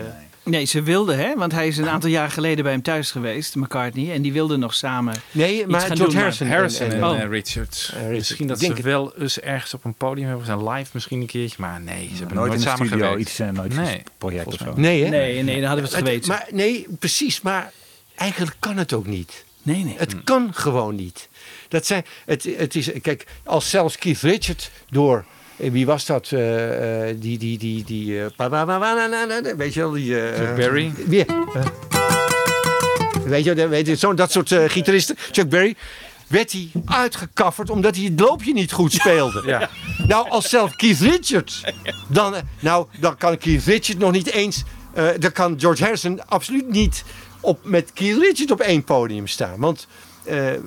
Nee, ze wilden, hè? Want hij is een aantal jaar geleden bij hem thuis geweest, McCartney. En die wilden nog samen. Nee, iets maar gaan George doen, Harrison. Harrison en, en- Oh. eh, Richards. Richards. Misschien dat ze wel eens ergens op een podium hebben zijn live misschien een keertje. Maar nee, ze hebben Nooit nooit, in de samen studio, iets, eh, nooit Nee, een project of zo. Nee, hè? Nee, nee, dan hadden we het geweten. Maar nee, precies. Maar eigenlijk kan het ook niet. nee, nee. Het kan gewoon niet. Dat zijn, het, het is, kijk, als zelfs Keith Richards door. Eh, Wie was dat? eh, eh, die, die, die, die. weet je wel? Die, Chuck Berry? Wie? weet je, wel, weet je zo, dat soort gitaristen. Chuck Berry. Werd hij uitgekafferd omdat hij het loopje niet goed speelde. Ja. Nou, als zelf Keith Richards. Dan, nou, dan kan Keith Richards nog niet eens. dan kan George Harrison absoluut niet op, met Keith Richards op één podium staan. Want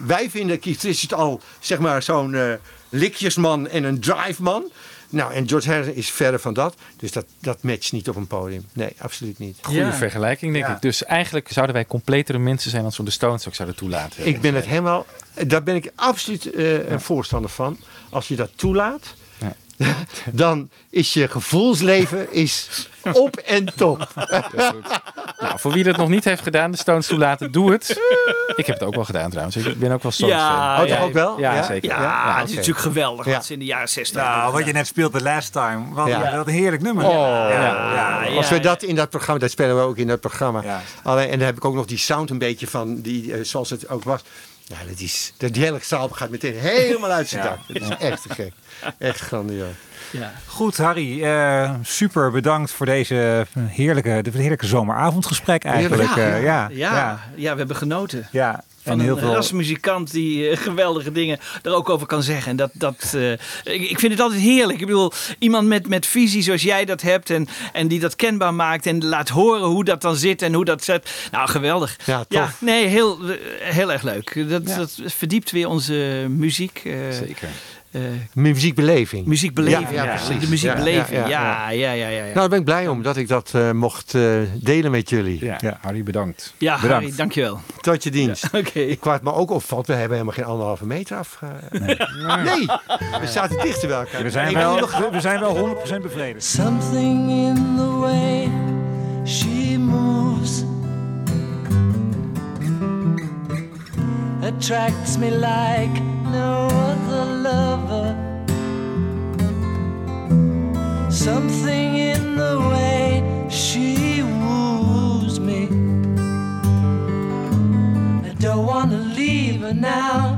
wij vinden Keith Richards al zeg maar zo'n likjesman en een driveman. Nou, en George Harrison is verre van dat. Dus dat, dat matcht niet op een podium. Nee, absoluut niet. Goede Ja. vergelijking, denk Ja. ik. Dus eigenlijk zouden wij completere mensen zijn als we de Stones ook zouden toelaten. Ik ben het helemaal. Daar ben ik absoluut eh, een voorstander van. Als je dat toelaat. Ja. dan is je gevoelsleven is op en top. Nou, voor wie dat nog niet heeft gedaan, de Stones toelaten, doe het. Ik heb het ook wel gedaan trouwens. Ik ben ook wel Stones Ja, fan. Oh, toch ook wel? Ja, Ja? zeker. Ja, Ja, het is natuurlijk geweldig wat ze in de jaren 60 Nou, hebben wat je net speelde last time. Wat, Ja. wat een heerlijk nummer. Oh. ja, Ja, Als ja, we dat in dat programma, dat spelen we ook in dat programma. Ja. Alleen, en dan heb ik ook nog die sound een beetje van, die, eh, zoals het ook was. Ja, dat is, dat die hele zaal gaat meteen helemaal uit zijn Ja. dak. Dat is echt te gek. Echt grandioos. Ja. Goed, Harry. eh, super bedankt voor deze heerlijke, dit heerlijke zomeravondgesprek eigenlijk. Ja. Eh, ja, Ja, ja, ja, we hebben genoten. ja. Van En een heel veel. rasmuzikant die eh, geweldige dingen er ook over kan zeggen. En dat, dat, eh, ik, ik vind het altijd heerlijk. Ik bedoel, iemand met, met visie zoals jij dat hebt en, en die dat kenbaar maakt en laat horen hoe dat dan zit en hoe dat zet. Nou, geweldig. Ja, tof. nee, heel, eh, heel erg leuk. Dat, dat verdiept weer onze muziek. Zeker. Eh, Muziekbeleving. muziekbeleving. Ja, ja, precies. De muziekbeleving. Ja, Ja, ja, ja, ja, ja. ja, Nou, daar ben ik blij om dat ik dat eh, mocht eh, delen met jullie. Ja, Ja. Harry, bedankt. Ja, Bedankt. Harry, dankjewel. Tot je dienst. Oké. Ik wat me ook opvalt, we hebben helemaal geen anderhalve meter af. eh, nee. we zaten dichter bij elkaar. We zijn wel, nog- we- zijn wel 100% bevredigd. Something in the way she moves attracts me like no lover. Something in the way she woos me. I don't wanna leave her now.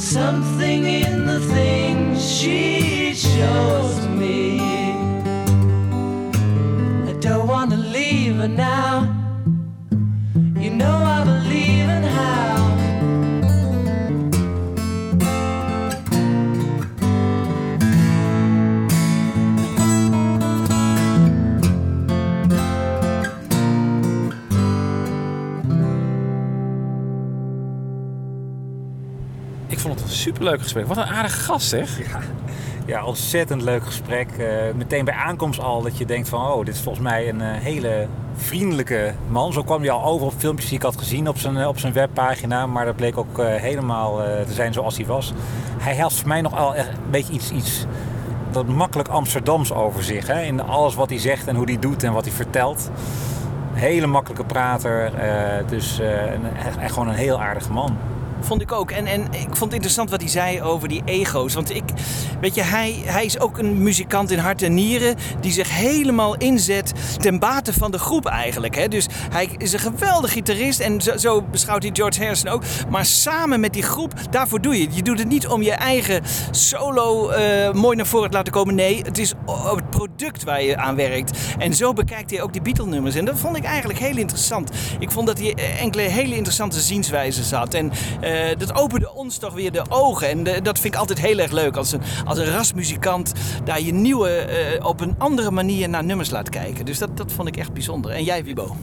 Something in the things she shows me. I don't want to leave her now. Superleuk gesprek. Wat een aardige gast, zeg. Ja, ontzettend leuk gesprek. Eh, meteen bij aankomst al dat je denkt van... oh, dit is volgens mij een eh, hele vriendelijke man. Zo kwam hij al over op filmpjes die ik had gezien op zijn, eh, op zijn webpagina. Maar dat bleek ook helemaal te zijn zoals hij was. Hij had voor mij nog al een beetje iets, iets dat makkelijk Amsterdams over zich. Hè? In alles wat hij zegt en hoe hij doet en wat hij vertelt. Hele makkelijke prater. dus echt gewoon een heel aardige man. Vond ik ook. En, en ik vond het interessant wat hij zei over die ego's. Want ik, weet je, hij, hij is ook een muzikant in hart en nieren. Die zich helemaal inzet ten bate van de groep eigenlijk. Hè? Dus hij is een geweldig gitarist. En zo, beschouwt hij George Harrison ook. Maar samen met die groep, daarvoor doe je het. Je doet het niet om je eigen solo eh, mooi naar voren te laten komen. Nee, het is het product waar je aan werkt. En zo bekijkt hij ook die Beatle-nummers. En dat vond ik eigenlijk heel interessant. Ik vond dat hij eh, enkele hele interessante zienswijzen had. En eh, dat opende ons toch weer de ogen. En eh, dat vind ik altijd heel erg leuk. Als een, als een rasmuzikant daar je nieuwe, eh, op een andere manier naar nummers laat kijken. Dus dat, dat vond ik echt bijzonder. En jij, Wibo?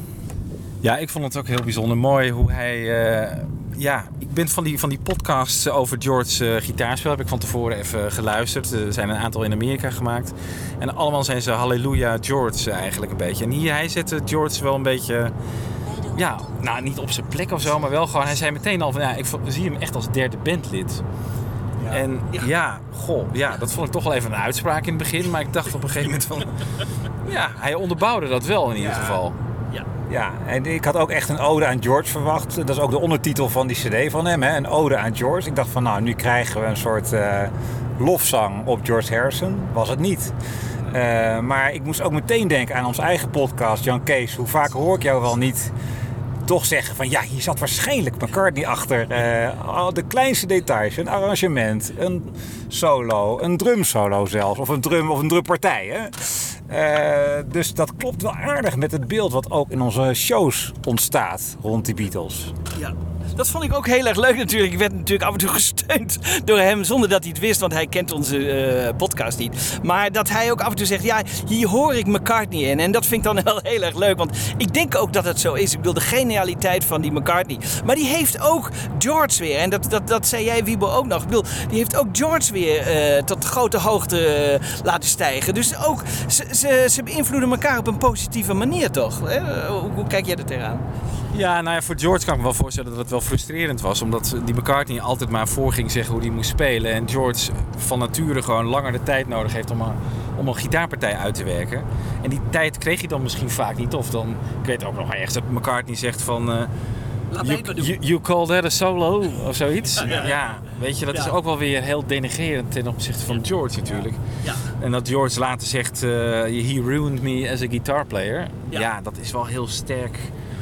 Ja, ik vond het ook heel bijzonder mooi hoe hij. eh, ja, ik ben van die, van die podcasts over George eh, gitaarspel. Heb ik van tevoren even geluisterd. Er zijn een aantal in Amerika gemaakt. En allemaal zijn ze Halleluja George eigenlijk een beetje. En hier, hij zette George wel een beetje. Ja, nou niet op zijn plek of zo, maar wel gewoon. Hij zei meteen al van ja, ik zie hem echt als derde bandlid. En ja. goh, ja, dat vond ik toch wel even een uitspraak in het begin. Maar ik dacht op een gegeven moment van. Ja, hij onderbouwde dat wel in ieder geval. Ja, en ik had ook echt een ode aan George verwacht. Dat is ook de ondertitel van die cd van hem, hè? een ode aan George. Ik dacht van, nou, nu krijgen we een soort eh, lofzang op George Harrison. Was het niet. Eh, maar ik moest ook meteen denken aan onze eigen podcast, Jan Kees. Hoe vaak hoor ik jou wel niet toch zeggen van... ja, hier zat waarschijnlijk McCartney achter. eh, al de kleinste details, een arrangement, een solo, een drumsolo zelfs. Of een drum of een drumpartij, hè? Eh, dus dat klopt wel aardig met het beeld wat ook in onze shows ontstaat rond die Beatles. Ja. Dat vond ik ook heel erg leuk natuurlijk. Ik werd natuurlijk af en toe gesteund door hem zonder dat hij het wist, want hij kent onze eh, podcast niet. Maar dat hij ook af en toe zegt, ja, hier hoor ik McCartney in. En dat vind ik dan wel heel erg leuk, want ik denk ook dat het zo is. Ik bedoel, de genialiteit van die McCartney. Maar die heeft ook George weer. En dat, dat, dat zei jij, Wiebo, ook nog. Ik bedoel, die heeft ook George weer eh, tot grote hoogte eh, laten stijgen. Dus ook, ze, ze, ze beïnvloeden elkaar op een positieve manier, toch? Hoe, hoe kijk jij er tegenaan? Ja, nou ja, voor George kan ik me wel voorstellen dat het wel frustrerend was. Omdat die McCartney altijd maar voor ging zeggen hoe hij moest spelen. En George van nature gewoon langer de tijd nodig heeft om een, om een gitaarpartij uit te werken. En die tijd kreeg hij dan misschien vaak niet. Of dan, ik weet ook nog ergens dat McCartney zegt van... mij you, doen. you, you call that a solo of zoiets. Ja, ja. weet je, dat Ja. is ook wel weer heel denigrerend ten opzichte van George natuurlijk. Ja. En dat George later zegt, eh, he ruined me as a guitar player. Ja. Ja, dat is wel heel sterk.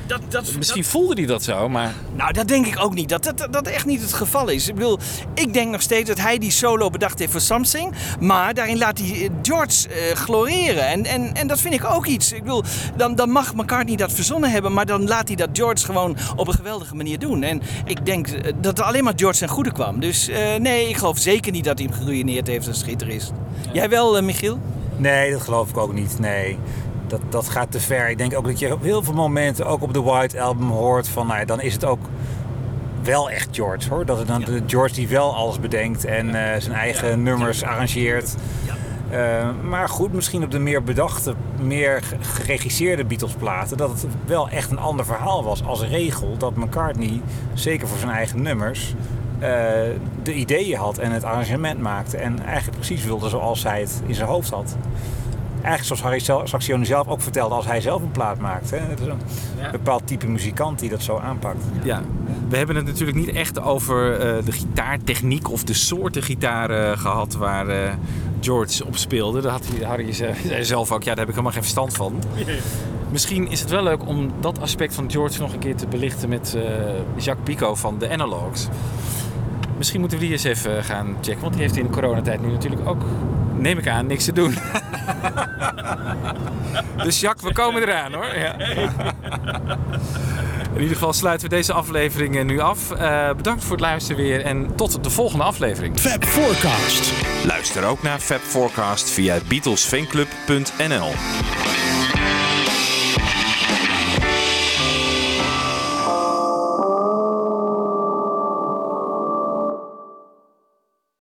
Dat, dat, Misschien voelde hij dat zo, maar... Nou, dat denk ik ook niet. Dat dat, dat echt niet het geval is. Ik bedoel, ik denk nog steeds dat hij die solo bedacht heeft voor Something. Maar daarin laat hij eh, George eh, gloreren. En, en, en dat vind ik ook iets. Ik bedoel, dan, dan mag McCartney dat verzonnen hebben. Maar dan laat hij dat George gewoon op een geweldige manier doen. En ik denk eh, dat er alleen maar George ten goede kwam. Dus eh, nee, ik geloof zeker niet dat hij hem geruineerd heeft als gitarist. Jij wel, Michiel? Nee, dat geloof ik ook niet. Nee, dat, dat gaat te ver. Ik denk ook dat je op heel veel momenten, ook op de White Album, hoort van, nou ja, dan is het ook wel echt George hoor. Dat het dan de George die wel alles bedenkt en eh, zijn eigen nummers arrangeert. Eh, maar goed, misschien op de meer bedachte, meer ge- geregisseerde Beatles-platen, dat het wel echt een ander verhaal was als regel. Dat McCartney, zeker voor zijn eigen nummers, eh, de ideeën had en het arrangement maakte. En eigenlijk precies wilde zoals hij het in zijn hoofd had. Eigenlijk zoals Harry Saxioni zelf ook vertelde als hij zelf een plaat maakt. Hè? Het is een Ja. bepaald type muzikant die dat zo aanpakt. Ja, we hebben het natuurlijk niet echt over eh, de gitaartechniek of de soorten gitaren gehad waar eh, George op speelde. Daar had hij, Harry zei zelf ook, ja, daar heb ik helemaal geen verstand van. Misschien is het wel leuk om dat aspect van George nog een keer te belichten met eh, Jacques Pico van de Analogs. Misschien moeten we die eens even gaan checken, want die heeft in de coronatijd nu natuurlijk ook, neem ik aan, niks te doen. dus Jacques, we komen eraan hoor. Ja. In ieder geval sluiten we deze aflevering nu af. Eh, bedankt voor het luisteren weer en tot de volgende aflevering. Fab Forecast. Luister ook naar Fab Forecast via beatlesfanclub.nl.